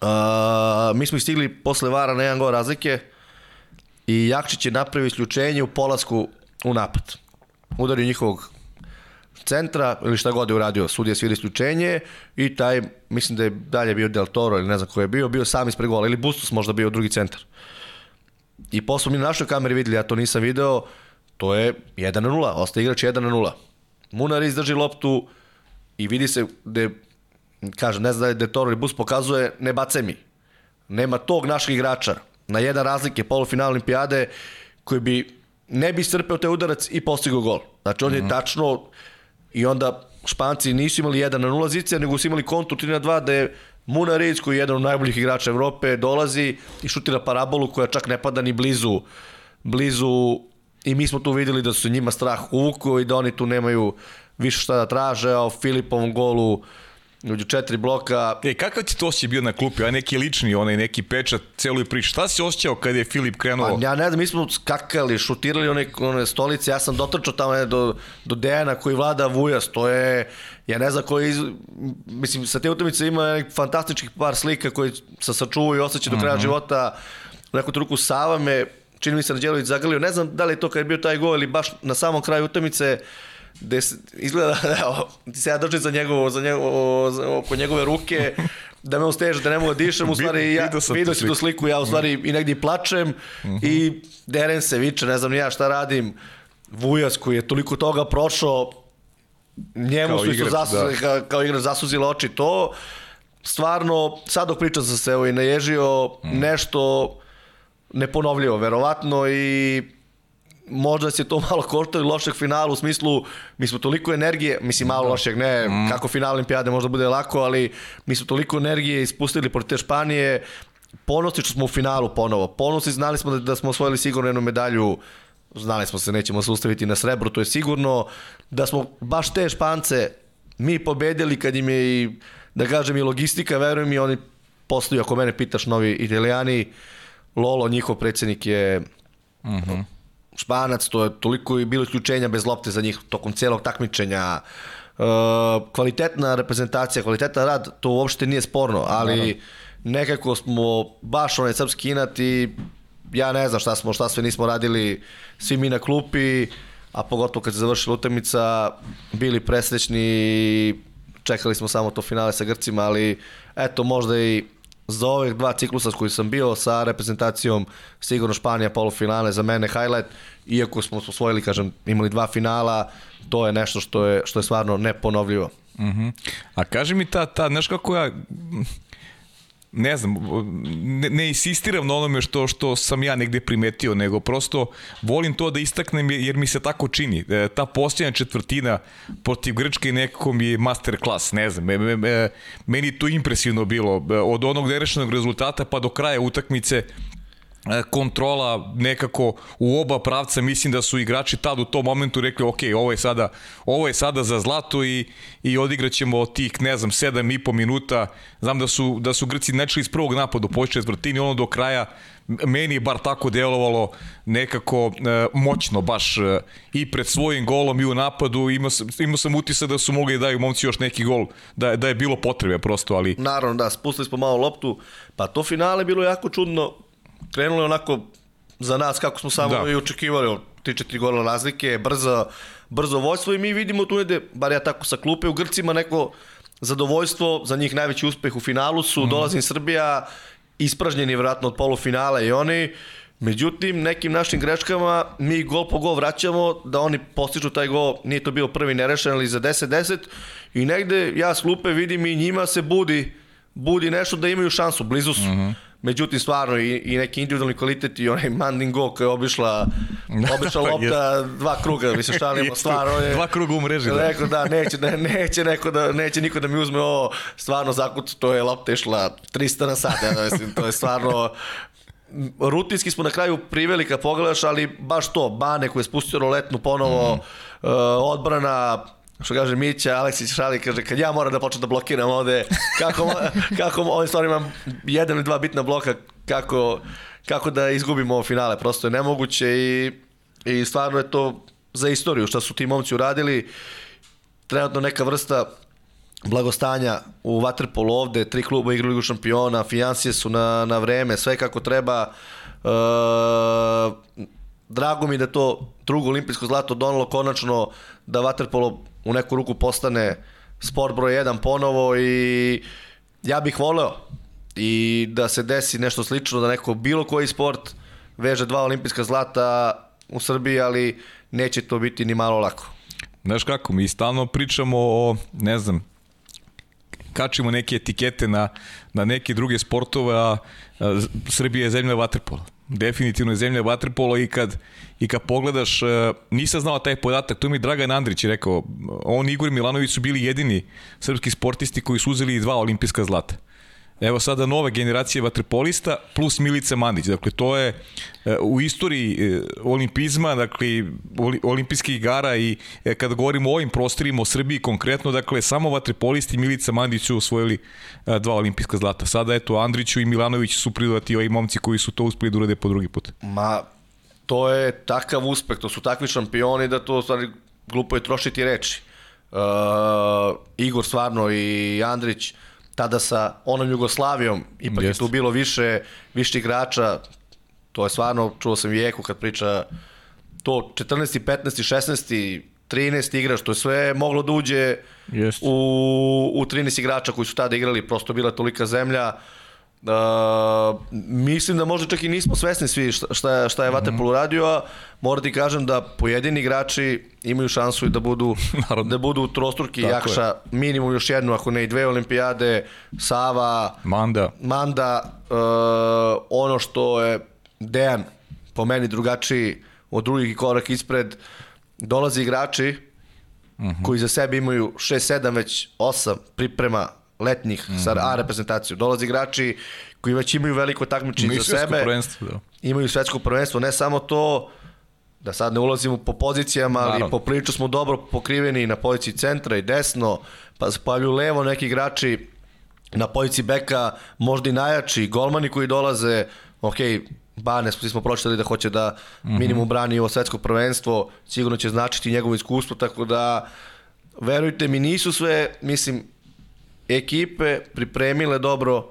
Uh, mi smo ih stigli posle vara na jedan gol razlike i Jakšić je napravio isključenje u polasku u napad. Udario njihovog centra ili šta god je uradio, sudija svira isključenje i taj, mislim da je dalje bio Del Toro ili ne znam ko je bio, bio sam ispred gola ili Bustos možda bio drugi centar. Uh, I posle mi na našoj kameri videli, ja to nisam video, to je 1 na 0, ostaje igrač 1 na 0. Munar izdrži loptu i vidi se da kaže, ne znam da je Detoro Bus pokazuje, ne bace mi. Nema tog naših igrača na jedan razlike polufinal olimpijade koji bi ne bi strpeo te udarac i postigao gol. Znači on mm -hmm. je mhm. tačno i onda Španci nisu imali 1 na 0 zicija, nego su imali kontu 3 na 2 da je Muna Reis, koji je jedan od najboljih igrača Evrope, dolazi i šutira parabolu koja čak ne pada ni blizu, blizu i mi smo tu videli da su njima strah uvuko i da oni tu nemaju više šta da traže, a o Filipovom golu Uđu četiri bloka. E, kakav ti to osjećaj bio na klupi? A neki lični, onaj neki pečat, celoj priči. Šta si osjećao kad je Filip krenuo? Pa, ja ne znam, mi smo skakali, šutirali one, one stolice, ja sam dotrčao tamo do, do Dejana koji vlada Vujas, to je, ja ne znam koji, iz, mislim, sa te utakmice ima fantastičnih par slika koji se sačuvaju i osjećaju do kraja uh mhm. -huh. života. U neku truku Sava me, čini mi se Rađelović zagrlio, ne znam da li je to kad je bio taj gol ili baš na samom kraju utakmice, gde se, izgleda, evo, ti se ja držim za njegovo, za njegovo, za, oko njegove ruke, da me on steže, da ne mogu da dišem, u stvari ja vidio si tu sliku, ja u stvari i negdje plačem mm -hmm. i deren se, viče, ne znam ni ja šta radim, Vujas koji je toliko toga prošao, njemu kao su isto zasuzili, da. kao, kao igrač zasuzila oči to, stvarno, sad dok pričam sam se evo i naježio mm. nešto neponovljivo, verovatno i možda se to *laughs* malo koštalo lošeg finala u smislu mi smo toliko energije, mislim malo da. lošeg, ne mm. kako final olimpijade možda bude lako, ali mi smo toliko energije ispustili protiv te Španije, ponosni što smo u finalu ponovo, ponosni znali smo da, da smo osvojili sigurno jednu medalju znali smo se nećemo se ustaviti na srebro, to je sigurno da smo baš te Špance mi pobedili kad im je i da kažem i logistika, verujem i oni postaju, ako mene pitaš, novi italijani, Lolo, njihov predsednik je mhm. Španac, to je toliko i bilo isključenja bez lopte za njih tokom celog takmičenja. Uh, kvalitetna reprezentacija, kvalitetan rad, to uopšte nije sporno, ali nekako smo baš onaj srpski inat i ja ne znam šta smo, šta sve nismo radili svi mi na klupi, a pogotovo kad se završila utakmica, bili presrećni i čekali smo samo to finale sa Grcima, ali eto možda i za ovih dva ciklusa s koji sam bio sa reprezentacijom sigurno Španija polufinale za mene highlight iako smo osvojili kažem imali dva finala to je nešto što je što je stvarno neponovljivo. Uh mhm. -huh. A kaži mi ta ta znaš kako ja ne znam, ne, ne insistiram na onome što, što sam ja negde primetio, nego prosto volim to da istaknem jer mi se tako čini. E, ta posljednja četvrtina protiv Grčke nekako mi je master klas, ne znam, me, me, meni to impresivno bilo. E, od onog nerešenog rezultata pa do kraja utakmice E, kontrola nekako u oba pravca mislim da su igrači tad u tom momentu rekli ok, ovo je sada, ovo je sada za zlato i, i odigraćemo tih ne znam 7 i po minuta. Znam da su, da su Grci nečeli iz prvog napada u počet četvrtini ono do kraja meni je bar tako delovalo nekako e, moćno baš e, i pred svojim golom i u napadu. Imao sam, imao sam utisak da su mogli da daju momci još neki gol da, da je bilo potrebe prosto ali naravno da spustili smo malo loptu pa to finale bilo jako čudno krenulo je onako za nas kako smo samo da. i očekivali, 3-4 gola razlike, brzo, brzo vojstvo i mi vidimo tu negde, bar ja tako sa klupe, u Grcima neko zadovoljstvo, za njih najveći uspeh u finalu su, mm. dolazim Srbija, ispražnjeni vratno od polufinala i oni, Međutim, nekim našim greškama mi gol po gol vraćamo, da oni postižu taj gol, nije to bio prvi nerešen, ali za 10-10 i negde ja s klupe vidim i njima se budi, budi nešto da imaju šansu, blizu su. Mm -hmm. Međutim, stvarno i, i neki individualni kvalitet i onaj Mandingo koja je obišla, *laughs* obišla lopta dva kruga, mislim šta *laughs* nema, stvarno je... Dva kruga u mreži. Da. *laughs* Rekao da, neće, ne, neće, neko da, neće niko da mi uzme ovo, stvarno zakut, to je lopta išla 300 na sat, ja mislim, to je stvarno rutinski smo na kraju priveli kad pogledaš, ali baš to, Bane koji je spustio roletnu ponovo, mm. uh, odbrana, što kaže Mića, Aleksić šali, kaže, kad ja moram da počnem da blokiram ovde, kako, *laughs* kako ovim stvarima jedan ili dva bitna bloka, kako, kako da izgubimo ovo finale, prosto je nemoguće i, i stvarno je to za istoriju šta su ti momci uradili, trenutno neka vrsta blagostanja u Waterpolu ovde, tri kluba igra Ligu šampiona, fijancije su na, na vreme, sve kako treba. E, drago mi da to drugo olimpijsko zlato donalo konačno da Waterpolo u neku ruku postane sport broj 1 ponovo i ja bih voleo i da se desi nešto slično, da neko bilo koji sport veže dva olimpijska zlata u Srbiji, ali neće to biti ni malo lako. Znaš kako, mi stalno pričamo o, ne znam, kačimo neke etikete na, na neke druge sportove, a, a Srbija je zemlja vaterpola definitivno je zemlja vaterpola i kad, i kad pogledaš, e, nisam znao taj podatak, to mi Dragan Andrić rekao, on Igor Milanović su bili jedini srpski sportisti koji su uzeli dva olimpijska zlata. Evo sada nove generacije vaterpolista plus Milica Mandić. Dakle, to je e, u istoriji e, olimpizma, dakle, olimpijskih igara i e, kada govorimo o ovim prostorima, o Srbiji konkretno, dakle, samo vaterpolisti Milica Mandić su osvojili dva olimpijska zlata. Sada, eto, Andriću i Milanović su pridodati ovi momci koji su to uspeli da urade po drugi put. Ma, to je takav uspeh, to su takvi šampioni da to stvari glupo je trošiti reči. Uh, Igor stvarno i Andrić, uh, tada sa onom Jugoslavijom, ipak Jest. je tu bilo više, više igrača, to je stvarno, čuo sam Vijeku kad priča to 14. 15. 16. 13 igrač, to je sve moglo da uđe Jest. u, u 13 igrača koji su tada igrali, prosto bila tolika zemlja. Uh, Uh, mislim da možda čak i nismo svesni svi šta, šta, šta je Vaterpol mm -hmm. uradio, a moram ti kažem da pojedini igrači imaju šansu i da budu, *laughs* da budu trostruki Tako Jakša, je. minimum još jednu, ako ne i dve olimpijade, Sava, Manda, Manda uh, ono što je Dejan po meni drugačiji od drugih korak ispred. Dolaze igrači uh -huh. koji za sebe imaju 6-7, već 8 priprema letnjih uh -huh. sa A reprezentaciju. Dolaze igrači koji već imaju veliko takmičenje za sebe. Da. Imaju svetsko prvenstvo, ne samo to, da sad ne ulazimo po pozicijama, ali Naravno. po priču smo dobro pokriveni na poziciji centra i desno, pa se pojavljuju levo neki igrači na poziciji beka, možda i najjači, golmani koji dolaze, ok, Bane, svi smo pročitali da hoće da mhm. minimum brani ovo svetsko prvenstvo, sigurno će značiti njegovo iskustvo, tako da verujte mi, nisu sve, mislim, ekipe pripremile dobro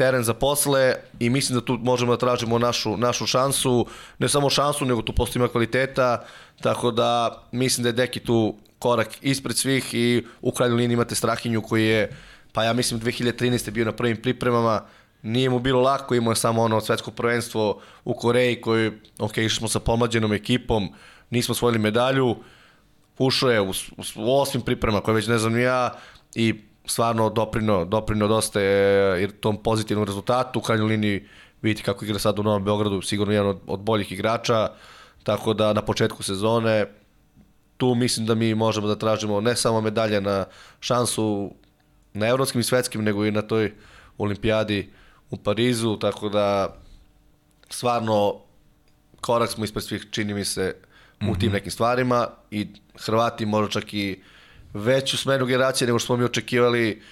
teren za posle i mislim da tu možemo da tražimo našu, našu šansu, ne samo šansu, nego tu postoji kvaliteta, tako da mislim da je Deki tu korak ispred svih i u krajnjoj liniji imate Strahinju koji je, pa ja mislim 2013. bio na prvim pripremama, nije mu bilo lako, imao je samo ono svetsko prvenstvo u Koreji koji, ok, išli smo sa pomlađenom ekipom, nismo svojili medalju, ušao je u, u, u osmim priprema koje već ne znam ja i stvarno doprino, doprino dosta je tom pozitivnom rezultatu. U krajnjoj liniji vidite kako igra sad u Novom Beogradu, sigurno jedan od, od boljih igrača, tako da na početku sezone tu mislim da mi možemo da tražimo ne samo medalje na šansu na evropskim i svetskim, nego i na toj olimpijadi u Parizu, tako da stvarno korak smo ispred svih, čini mi se, u tim mhm. nekim stvarima i Hrvati možda čak i veću smenu generacije nego što smo mi očekivali.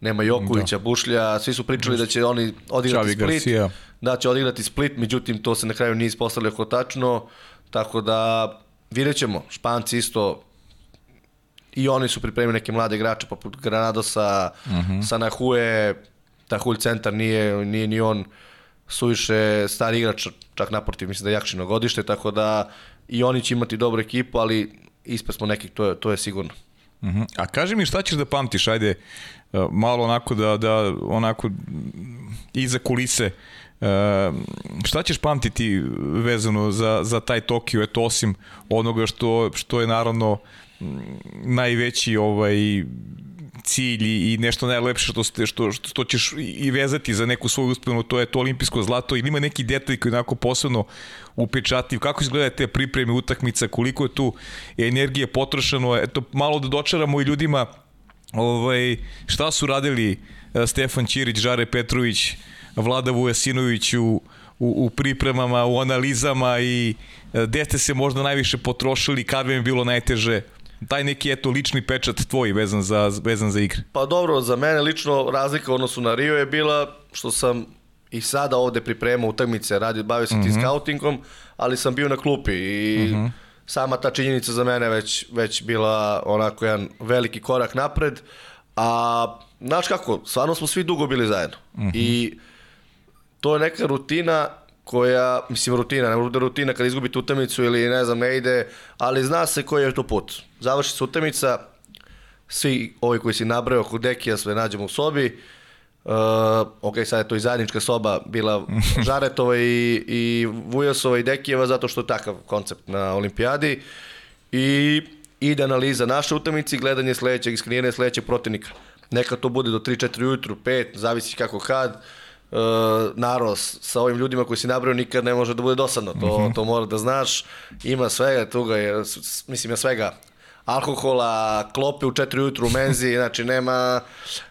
Nema Jokovića, da. Bušlja, svi su pričali da će oni odigrati Čavi Split. Garcia. Da, će odigrati Split, međutim to se na kraju nije ispostavljao kao tačno, tako da vidjet ćemo. Španci isto i oni su pripremili neke mlade igrače poput Granadosa, uh mhm. -huh. Sanahue, Tahulj centar nije, nije ni on suviše stari igrač, čak naprotiv, mislim da je Jakšino godište, tako da i oni će imati dobru ekipu, ali ispred smo nekih, to je, to je sigurno. Uh -huh. A kaži mi šta ćeš da pamtiš, ajde, e, malo onako da, da onako iza kulise, Uh, šta ćeš pamtiti vezano za, za taj Tokio, eto osim onoga što, što je naravno najveći ovaj cilj i nešto najlepše što, ste, što, što, što ćeš i vezati za neku svoju uspenu, to je to olimpijsko zlato ili ima neki detalj koji je onako posebno upečatljiv, kako izgleda te pripreme utakmica, koliko je tu energije potrošeno, eto malo da dočaramo i ljudima ovaj, šta su radili e, Stefan Ćirić, Žare Petrović, Vlada Vujasinović u, u, u pripremama, u analizama i e, gde ste se možda najviše potrošili, kad vam je bilo najteže taj neki eto lični pečat tvoj vezan za, vezan za igre? Pa dobro, za mene lično razlika u odnosu na Rio je bila što sam i sada ovde pripremao utakmice, radio, bavio se mm -hmm. mhm. scoutingom, ali sam bio na klupi i mm -hmm. sama ta činjenica za mene već, već bila onako jedan veliki korak napred, a znaš kako, stvarno smo svi dugo bili zajedno mm -hmm. i to je neka rutina koja, mislim rutina, ne bude rutina kada izgubite utakmicu ili ne znam ne ide, ali zna se koji je to put. Završi se utakmica, svi ovi koji si nabrao kod Dekija sve nađemo u sobi, Uh, ok, sad je to i zajednička soba bila *laughs* Žaretova i, i Vujasova i Dekijeva zato što je takav koncept na olimpijadi i ide analiza naše utakmice gledanje sledećeg, iskrivljene sledećeg protivnika. Neka to bude do 3-4 ujutru, 5, zavisi kako kad. Uh, naros sa ovim ljudima koji si nabrao nikad ne može da bude dosadno, to, mm -hmm. to mora da znaš. Ima svega, tuga je, mislim ja svega alkohola, klope u 4 ujutru u menzi, *laughs* znači nema,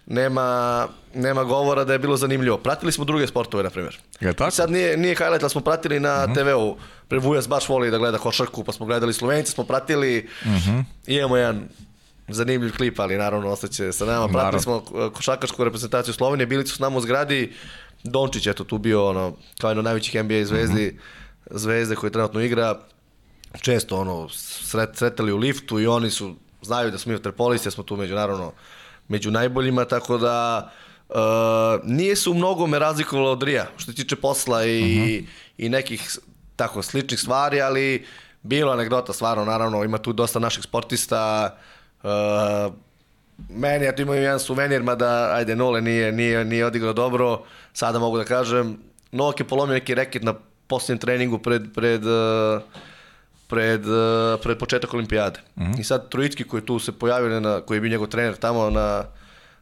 nema, nema govora da je bilo zanimljivo. Pratili smo druge sportove, na primjer. Je tako? I sad nije, nije highlight, ali smo pratili na uh mhm. -huh. TV-u. Vujas baš voli da gleda košarku, pa smo gledali Slovenici, smo pratili. Uh mhm. -huh. Imamo jedan zanimljiv klip, ali naravno ostaće sa nama. Pratili smo košarkašku reprezentaciju Slovenije, bili su s nama u zgradi. Dončić, eto, tu bio ono, kao jedno najvećih NBA zvezdi, uh -huh. zvezde koji trenutno igra često ono, sret, sretali u liftu i oni su, znaju da smo mi vaterpolisti, smo tu među, naravno, među najboljima, tako da uh, nije se u mnogome razlikovalo od Rija, što se tiče posla i, mhm. -huh. i nekih tako sličnih stvari, ali bilo anegdota stvarno, naravno, ima tu dosta naših sportista, uh, meni, ja tu imam jedan suvenir, mada, ajde, Nole nije, nije, nije odigrao dobro, sada mogu da kažem, Novak je polomio neki reket na posljednjem treningu pred, pred uh, pred, uh, pred početak olimpijade. Mm -hmm. I sad Trojicki koji tu se pojavio, na, koji je bio njegov trener tamo na,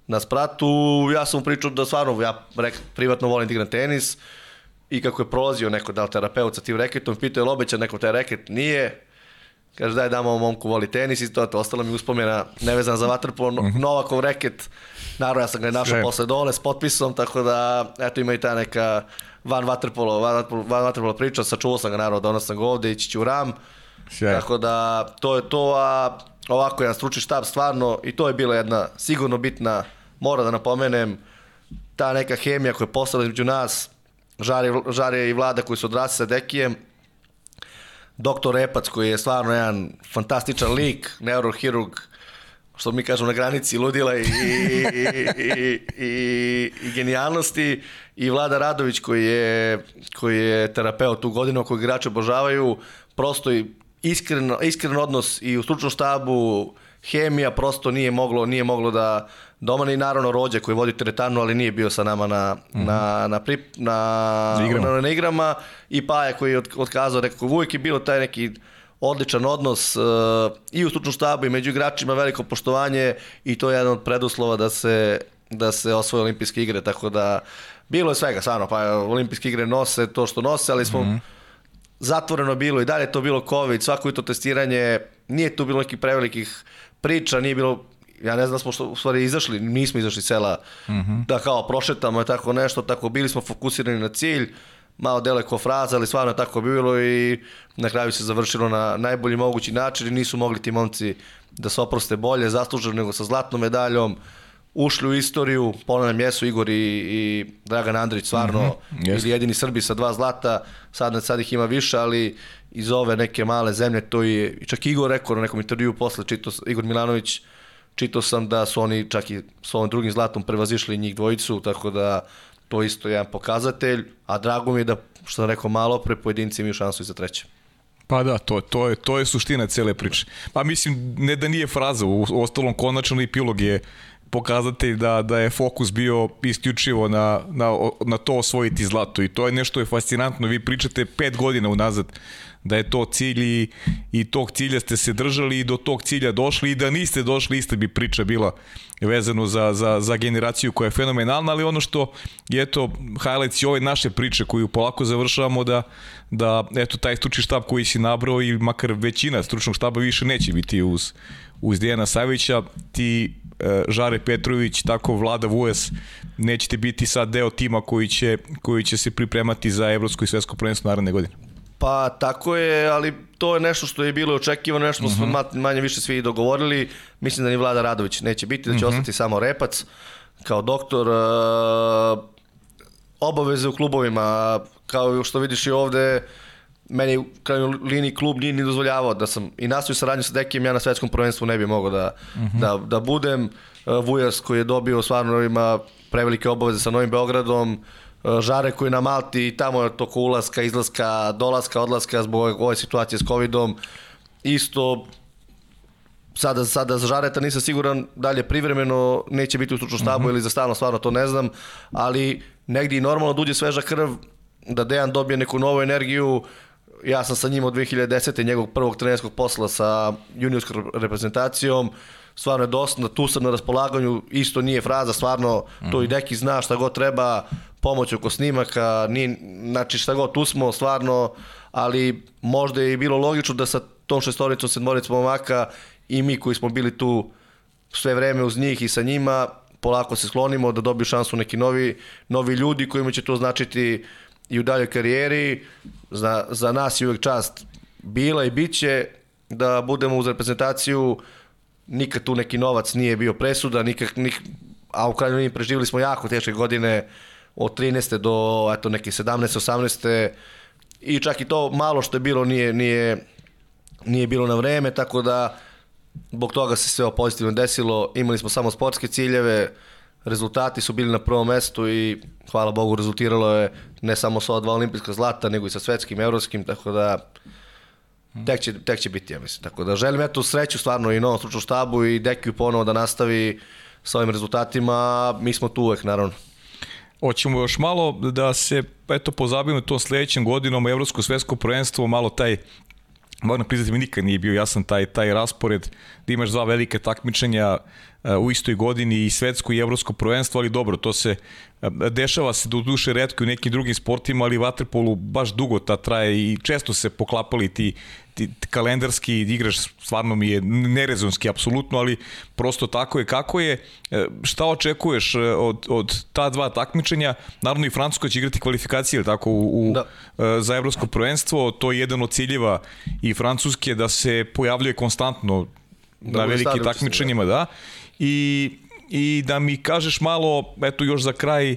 na spratu, ja sam mu pričao da stvarno, ja rek, privatno volim da igram tenis i kako je prolazio neko da terapeut sa tim reketom, pitao je li obećan neko taj reket, nije, kaže daj damo momku voli tenis i to, to ostalo mi uspomena nevezana za vaterpolo, no, Novakov reket, naravno ja sam ga našao posle dole s potpisom, tako da eto ima i ta neka van vaterpolo, van vaterpolo, van vaterpolo priča, sačuvao sam ga naravno, donosam sam ga ovde, ići ću u ram, Sjaj. tako da to je to, a ovako jedan stručni štab stvarno i to je bila jedna sigurno bitna, mora da napomenem, ta neka hemija koja je postala između nas, Žare, Žare i Vlada koji su odrasli sa Dekijem, doktor Repac koji je stvarno jedan fantastičan lik, neurohirurg, što mi kažemo na granici ludila i, i, i, i, i genijalnosti i Vlada Radović koji je, koji je terapeut tu godinu koji igrače obožavaju, prosto i iskren, iskren odnos i u stručnom štabu, hemija prosto nije moglo, nije moglo da Domani naravno Rođe koji vodi teretanu, ali nije bio sa nama na, mm -hmm. na, na, prip, na, Na igrama. na, na igrama i Paja koji je otkazao nekako uvijek je bilo taj neki odličan odnos uh, i u stručnom štabu i među igračima veliko poštovanje i to je jedan od preduslova da se da se osvoje olimpijske igre, tako da bilo je svega, stvarno, pa olimpijske igre nose to što nose, ali smo mm -hmm. zatvoreno bilo i dalje je to bilo COVID, svako je to testiranje, nije tu bilo nekih prevelikih priča, nije bilo ja ne znam da smo što, u stvari izašli, nismo izašli sela mm -hmm. da kao prošetamo i tako nešto, tako bili smo fokusirani na cilj, malo dele ko fraza, ali stvarno je tako bilo i na kraju se završilo na najbolji mogući način i nisu mogli ti momci da se oproste bolje, zasluženo nego sa zlatnom medaljom, ušli u istoriju, ponavljam jesu Igor i, i Dragan Andrić stvarno, mm -hmm, jedini Srbi sa dva zlata, sad, sad ih ima više, ali iz ove neke male zemlje, to je, čak Igor rekao na nekom intervju posle, čito, Igor Milanović, čitao sam da su oni čak i s ovim drugim zlatom prevazišli njih dvojicu, tako da to isto je jedan pokazatelj, a drago mi je da, što sam rekao malo pre, pojedinci imaju šansu i za treće. Pa da, to, to, je, to je suština cele priče. Pa mislim, ne da nije fraza, u ostalom konačno epilog je pokazatelj da, da je fokus bio isključivo na, na, na to osvojiti zlato i to je nešto je fascinantno, vi pričate pet godina unazad da je to cilj i, i tog cilja ste se držali i do tog cilja došli i da niste došli ista bi priča bila vezano za, za, za generaciju koja je fenomenalna, ali ono što je eto highlights i ove naše priče koju polako završavamo da, da eto taj stručni štab koji si nabrao i makar većina stručnog štaba više neće biti uz, uz Dijana Savića, ti e, Žare Petrović, tako Vlada Vujas, nećete biti sad deo tima koji će, koji će se pripremati za Evropsko i svetsko prvenstvo naredne godine. Pa tako je, ali to je nešto što je bilo očekivano, nešto smo uh -huh. manje više svi dogovorili. Mislim da ni Vlada Radović neće biti, da će uh -huh. ostati samo Repac kao doktor. Uh, obaveze u klubovima, kao što vidiš i ovde, meni u krajnjoj liniji klub nije ni dozvoljavao da sam i nastavio saradnju sa Dekijem, ja na svetskom prvenstvu ne bi mogao da, uh -huh. da, da budem. Uh, Vujas koji je dobio stvarno ima prevelike obaveze sa Novim Beogradom, Žare koji na Malti i tamo je toko ulaska, izlaska, dolaska, odlaska zbog ove situacije s covidom. Isto sada, sada za Žareta nisam siguran da li je privremeno, neće biti u stručnom štabu uh -huh. ili za stalno, stvarno to ne znam, ali negdje i normalno da uđe sveža krv, da Dejan dobije neku novu energiju, ja sam sa njim od 2010. njegovog prvog trenerskog posla sa juniorskom reprezentacijom, stvarno je dosta, tu sam na raspolaganju, isto nije fraza, stvarno to i neki zna šta god treba, pomoć oko snimaka, nije, znači šta god tu smo, stvarno, ali možda je i bilo logično da sa tom šestoricom, sedmoricom momaka i mi koji smo bili tu sve vreme uz njih i sa njima, polako se sklonimo da dobiju šansu neki novi, novi ljudi kojima će to značiti i u daljoj karijeri. Za, za nas je uvek čast bila i bit će da budemo uz reprezentaciju nikad tu neki novac nije bio presuda, nikak, nik, a u krajnjoj liniji preživjeli smo jako teške godine od 13. do eto, neke 17. 18. i čak i to malo što je bilo nije, nije, nije bilo na vreme, tako da zbog toga se sve pozitivno desilo, imali smo samo sportske ciljeve, rezultati su bili na prvom mestu i hvala Bogu rezultiralo je ne samo sa dva olimpijska zlata, nego i sa svetskim, evropskim, tako da tek će, tek će biti, ja mislim. Tako da želim eto sreću stvarno i novom stručnom štabu i Dekiju ponovo da nastavi sa ovim rezultatima, mi smo tu uvek naravno. Hoćemo još malo da se eto pozabavimo to sledećem godinom Evropsko svetsko prvenstvo, malo taj moram priznati mi nikad nije bio jasan taj taj raspored da imaš dva velike takmičenja u istoj godini i svetsko i evropsko prvenstvo, ali dobro, to se dešava se do duše redko u nekim drugim sportima, ali vaterpolu baš dugo ta traje i često se poklapali ti, ti kalendarski igraš stvarno mi je nerezonski apsolutno, ali prosto tako je kako je. E, šta očekuješ e, od, od ta dva takmičenja? Naravno i Francuska će igrati kvalifikacije tako u, u da. E, za evropsko prvenstvo, to je jedan od ciljeva i Francuske da se pojavljuje konstantno da na velikim takmičenjima, da. I i da mi kažeš malo, eto još za kraj,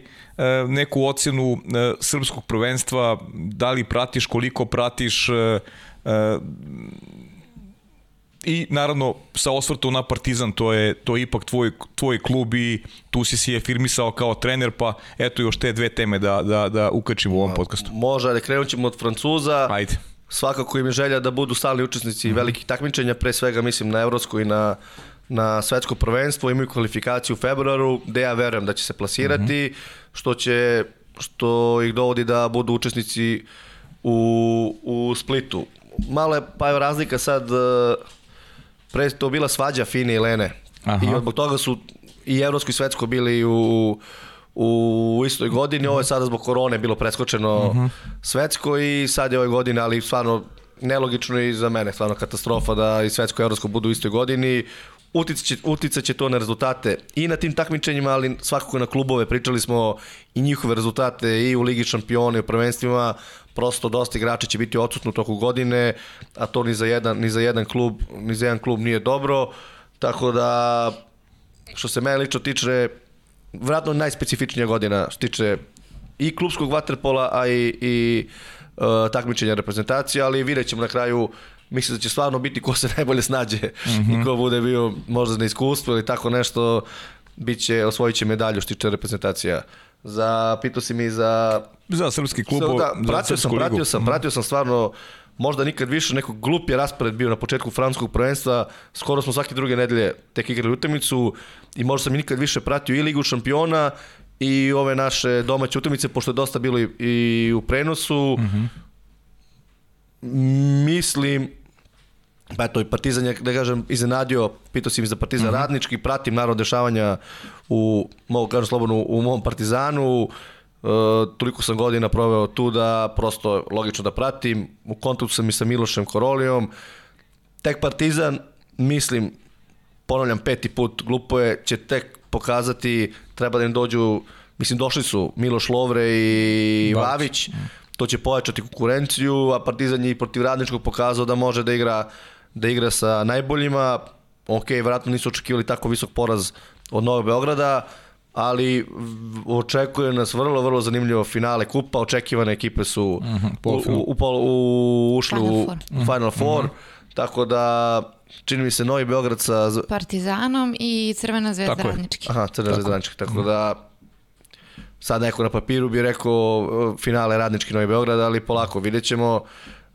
neku ocenu srpskog prvenstva, da li pratiš, koliko pratiš, E, i naravno sa osvrtom na Partizan to je to je ipak tvoj tvoj klub i tu si se afirmisao kao trener pa eto još te dve teme da da da ukačimo u ovom podcastu. Može, da krenut ćemo od Francuza. Ajde. Svakako im je želja da budu stalni učesnici mm -hmm. velikih takmičenja, pre svega mislim na evropsko i na na svetsko prvenstvo, imaju kvalifikaciju u februaru, gde ja verujem da će se plasirati, mm -hmm. što će što ih dovodi da budu učesnici u, u Splitu malo je pa je razlika sad e, pre to bila svađa Fine i Lene Aha. i zbog toga su i evropsko i svetsko bili u u istoj godini, ovo je sada zbog korone bilo preskočeno uh mhm. -huh. svetsko i sad je ove godine, ali stvarno nelogično i za mene, stvarno katastrofa da i svetsko i evropsko budu u istoj godini. Uticaće, uticaće to na rezultate i na tim takmičenjima, ali svakako na klubove. Pričali smo i njihove rezultate i u Ligi šampiona i u prvenstvima prosto dosta igrača će biti odsutno toku godine, a to ni za jedan, ni za jedan klub, ni za jedan klub nije dobro. Tako da što se mene lično tiče vratno najspecifičnija godina što tiče i klubskog vaterpola, a i, i uh, takmičenja reprezentacije, ali vidjet ćemo na kraju mislim da će stvarno biti ko se najbolje snađe mm -hmm. i ko bude bio možda na iskustvu ili tako nešto, bit će, osvojit će medalju što tiče reprezentacija. Za, pitao si mi za Za srpski klub, da, pratio sam, pratio sam, mhm. pratio sam stvarno možda nikad više neko glup je raspored bio na početku francuskog prvenstva, skoro smo svake druge nedelje tek igrali utakmicu i možda sam nikad više pratio i Ligu šampiona i ove naše domaće utakmice, pošto je dosta bilo i, i u prenosu. Mm -hmm. Mislim, pa eto, i Partizan je, da kažem, iznenadio, pitao si mi za Partizan mm -hmm. radnički, pratim naravno dešavanja u, mogu kažem slobodno, u mom Partizanu, Uh, toliko sam godina proveo tu da prosto logično da pratim. U kontaktu sam i sa Milošem Korolijom. Tek Partizan, mislim, ponavljam peti put, glupo je, će tek pokazati, treba da im dođu, mislim došli su Miloš Lovre i Bač. Vavić, to će pojačati konkurenciju, a Partizan je i protiv Radničkog pokazao da može da igra da igra sa najboljima. Ok, vratno nisu očekivali tako visok poraz od Novog Beograda, ali očekuje nas vrlo, vrlo zanimljivo finale kupa, očekivane ekipe su uh mhm, -huh, u, u, u, u, ušli Final u Four. Final Four, uh mhm. -huh. tako da čini mi se Novi Beograd sa... Partizanom i Crvena zvezda tako Radnički. Aha, Crvena zvezda Radnički, tako mhm. da sad neko na papiru bi rekao uh, finale Radnički Novi Beograd, ali polako vidjet ćemo.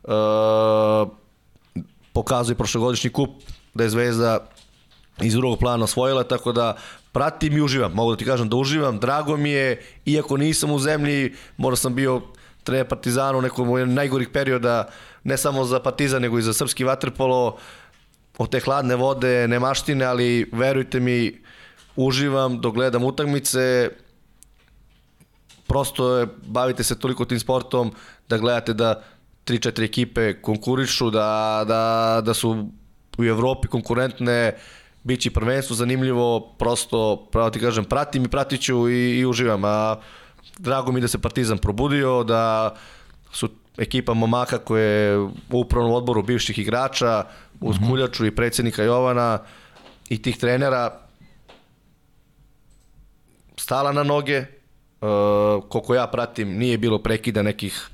Uh, pokazuje prošlogodišnji kup da je Zvezda iz drugog plana osvojila, tako da pratim i uživam. Mogu da ti kažem da uživam, drago mi je, iako nisam u zemlji, možda sam bio trener Partizana u nekom najgorih perioda, ne samo za Partizan, nego i za srpski vaterpolo, od te hladne vode, nemaštine, ali verujte mi, uživam dok gledam utakmice, prosto je, bavite se toliko tim sportom da gledate da 3-4 ekipe konkurišu, da, da, da su u Evropi konkurentne, Biće prvenstvo zanimljivo, prosto, pravo ti kažem, pratim i pratit ću i, i uživam. A drago mi da se Partizan probudio, da su ekipa momaka koje je u upravnom odboru bivših igrača, uz mm -hmm. Kuljaču i predsednika Jovana i tih trenera stala na noge. Uh, koliko ja pratim, nije bilo prekida nekih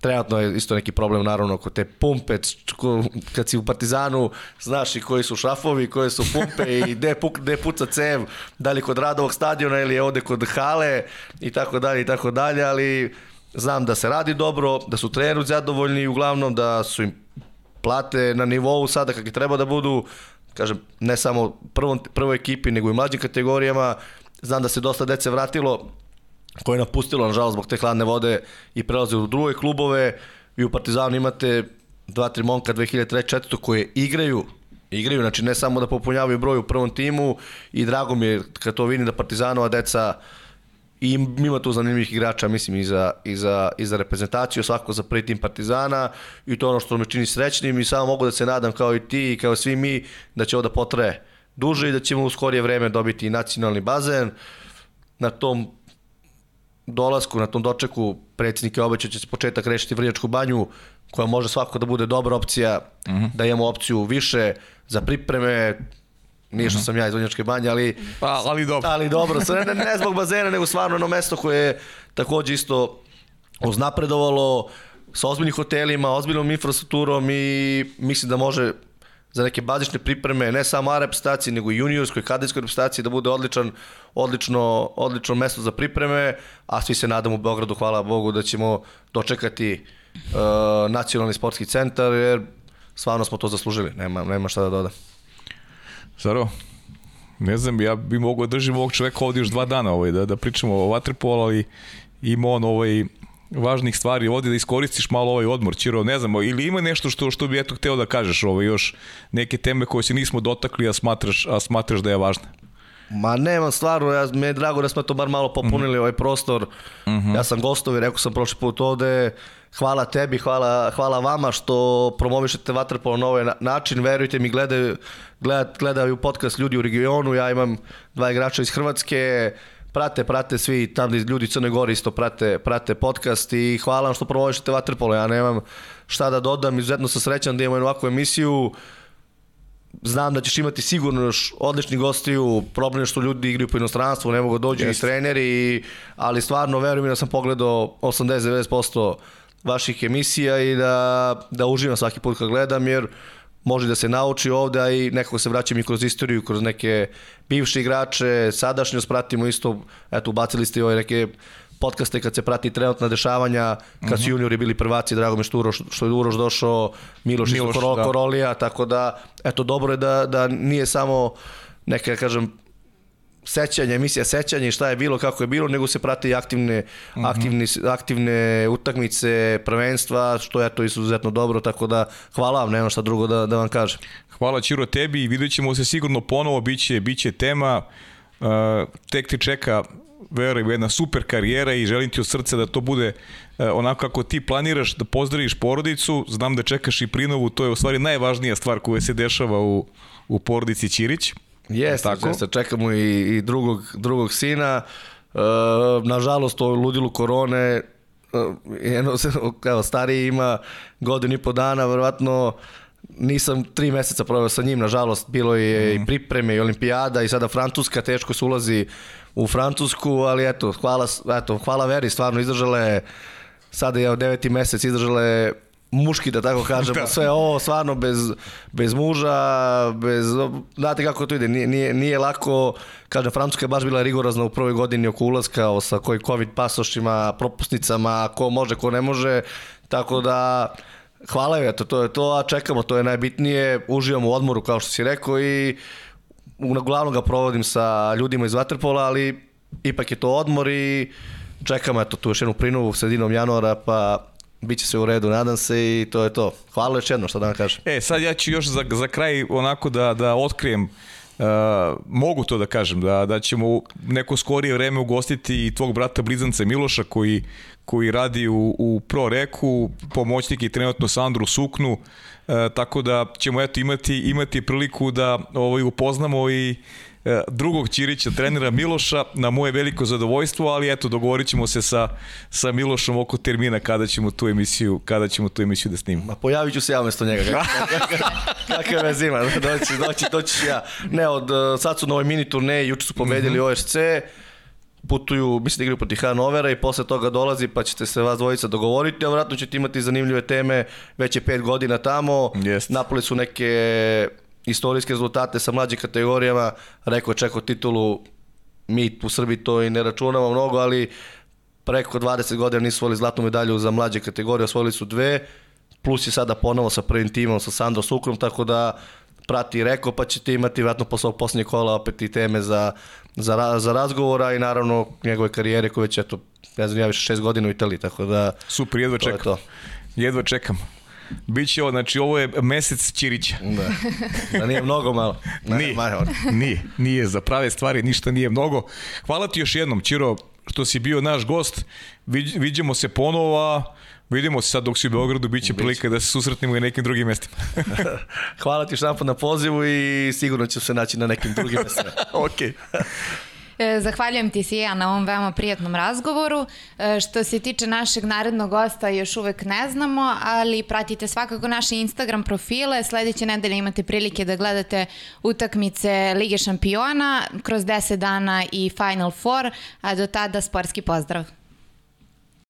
trenutno je isto neki problem naravno kod te pumpe, kad si u Partizanu znaš i koji su šrafovi, koje su pumpe i *laughs* gde, puk, gde puca cev, da li kod Radovog stadiona ili je ovde kod hale i tako dalje i tako dalje, ali znam da se radi dobro, da su treneru zadovoljni uglavnom da su im plate na nivou sada kakvi treba da budu, kažem, ne samo prvom, prvoj ekipi, nego i mlađim kategorijama. Znam da se dosta dece vratilo koje je napustilo, nažalost, zbog te hladne vode i prelaze u druge klubove. Vi u Partizanu imate dva, tri momka 2003-2004 koje igraju igraju, znači ne samo da popunjavaju broj u prvom timu i drago mi je kad to vidim da Partizanova deca i ima tu zanimljivih igrača, mislim, i za, i za, i za reprezentaciju, svako za prvi tim Partizana i to ono što me čini srećnim i samo mogu da se nadam kao i ti i kao svi mi da će ovo da potraje duže i da ćemo u skorije vreme dobiti i nacionalni bazen. Na tom dolasku, na tom dočeku predsjednik je obećao da će se početak rešiti Vrnjačku banju, koja može svako da bude dobra opcija, uh -huh. da imamo opciju više za pripreme, nije što sam ja iz Vrnjačke banje, ali... Pa, ali dobro. Ali dobro, ne, ne zbog bazena, nego stvarno jedno mesto koje je takođe isto uznapredovalo sa ozbiljnim hotelima, ozbiljnom infrastrukturom i mislim da može za neke bazične pripreme, ne samo A reprezentaciji, nego i juniorskoj, kadetskoj reprezentaciji, da bude odličan, odlično, odlično mesto za pripreme, a svi se nadamo u Beogradu, hvala Bogu, da ćemo dočekati uh, nacionalni sportski centar, jer stvarno smo to zaslužili, nema, nema šta da dodam. Zaro, ne znam, ja bi mogao da držim ovog čoveka ovdje još dva dana ovaj, da, da pričamo o Vatrepolu, ali ima on ovaj, važnih stvari ovdje da iskoristiš malo ovaj odmor, Čiro, ne znam, ili ima nešto što, što bi eto hteo da kažeš, ovaj, još neke teme koje se nismo dotakli, a smatraš, a smatraš da je važna? Ma nema stvarno, ja, me je drago da smo to bar malo popunili mm -hmm. ovaj prostor. Mm -hmm. Ja sam gostovi, rekao sam prošli put ovde, hvala tebi, hvala, hvala vama što promovišete Vatrpolo na ovaj način, verujte mi, gledaju, gled, gledaju podcast ljudi u regionu, ja imam dva igrača iz Hrvatske, prate, prate svi tamo ljudi Crne Gore isto prate, prate podcast i hvala vam što promovišete Vatrpolo, ja nemam šta da dodam, izuzetno sam srećan da imamo ovakvu emisiju, znam da ćeš imati sigurno još odlični gostiju, problem je što ljudi igraju po inostranstvu, ne mogu da dođu yes. i treneri, ali stvarno verujem da sam pogledao 80-90% vaših emisija i da, da uživam svaki put kad gledam, jer može da se nauči ovde, a i nekako se vraćam i kroz istoriju, kroz neke bivše igrače, sadašnjost pratimo isto, eto, ubacili ste i ove neke podcaste kad se prati trenutna dešavanja, kad su uh mhm. -huh. juniori bili prvaci, drago mi što, Uroš, što je Uroš došao, Miloš, Miloš Korol, da. Korolija, tako da, eto, dobro je da, da nije samo neka, da kažem, sećanje, emisija sećanja i šta je bilo, kako je bilo, nego se prati aktivne, uh mhm. -huh. aktivne, aktivne utakmice, prvenstva, što je to izuzetno dobro, tako da hvala vam, nema šta drugo da, da vam kažem. Hvala Čiro tebi i vidjet ćemo se sigurno ponovo, biće, biće tema, uh, tek ti čeka verujem, jedna super karijera i želim ti od srca da to bude uh, onako kako ti planiraš, da pozdraviš porodicu, znam da čekaš i prinovu, to je u stvari najvažnija stvar koja se dešava u, u porodici Ćirić. Jeste, jeste, čekamo i, i drugog, drugog sina. E, nažalost, o ludilu korone, jedno, evo, stariji ima godinu i po dana, verovatno nisam tri meseca proveo sa njim, nažalost, bilo je mm. i pripreme i olimpijada i sada Francuska, teško se ulazi u Francusku, ali eto, hvala, eto, hvala Veri, stvarno izdržala je, sada je deveti mesec, izdržala je muški, da tako kažemo, *laughs* da. sve ovo stvarno bez, bez muža, bez, znate kako to ide, nije, nije, nije lako, kažem, Francuska je baš bila rigorozna u prvoj godini oko ulaska, sa koji COVID pasošima, propusnicama, ko može, ko ne može, tako da, hvala joj, eto, to je to, a čekamo, to je najbitnije, uživamo u odmoru, kao što si rekao, i uglavnom ga provodim sa ljudima iz Waterpola, ali ipak je to odmor i čekamo, eto, tu još jednu prinovu sredinom januara, pa Biće sve u redu, nadam se i to je to. Hvala još jedno što da vam kažem. E, sad ja ću još za, za kraj onako da, da otkrijem Uh, mogu to da kažem, da, da ćemo neko skorije vreme ugostiti i tvog brata blizanca Miloša koji, koji radi u, u Pro Reku, pomoćnik i trenutno Sandru Suknu, uh, tako da ćemo eto imati, imati priliku da ovaj, upoznamo i drugog Ćirića, trenera Miloša, na moje veliko zadovoljstvo, ali eto, dogovorit ćemo se sa, sa Milošom oko termina kada ćemo tu emisiju, kada ćemo tu emisiju da snimimo. Ma pojavit ću se ja umesto njega. *laughs* Kakve veze ima, doći, doći, doći ja. Ne, od, e, sad su na ovoj mini turneji, juče su pobedili mm -hmm. OSC, putuju, mislim da igraju protiv Hanovera i posle toga dolazi pa ćete se vas dvojica dogovoriti, a vratno ćete imati zanimljive teme, već je pet godina tamo, yes. napoli su neke istorijske rezultate sa mlađim kategorijama, rekao je čekao titulu, mi u Srbiji to i ne računamo mnogo, ali preko 20 godina nisu osvojili zlatnu medalju za mlađe kategorije, osvojili su dve, plus je sada ponovo sa prvim timom, sa Sandro Sukrom, tako da prati Reko, pa ćete imati vratno posle ovog posljednjeg kola opet i teme za, za, za razgovora i naravno njegove karijere koje već, eto, ne znam, ja više šest godina u Italiji, tako da... Super, jedva čekam. To. Jedva čekam. Biće ovo, znači ovo je mesec Ćirića. Da, da nije mnogo malo. Ne, *laughs* Nije, Majo. nije, nije, za prave stvari ništa nije mnogo. Hvala ti još jednom, Čiro, što si bio naš gost. Viđ, viđemo se ponovo, a vidimo se sad dok si u Beogradu, bit će prilika da se susretnemo i na nekim drugim mestima. *laughs* Hvala ti put na pozivu i sigurno ću se naći na nekim drugim mestima. *laughs* Okej. E, Zahvaljujem ti se i ja na ovom veoma prijatnom razgovoru. E, Što se tiče našeg narednog gosta još uvek ne znamo, ali pratite svakako naše Instagram profile. Sledeće nedelje imate prilike da gledate utakmice Lige šampiona kroz 10 dana i Final Four, a do tada sportski pozdrav.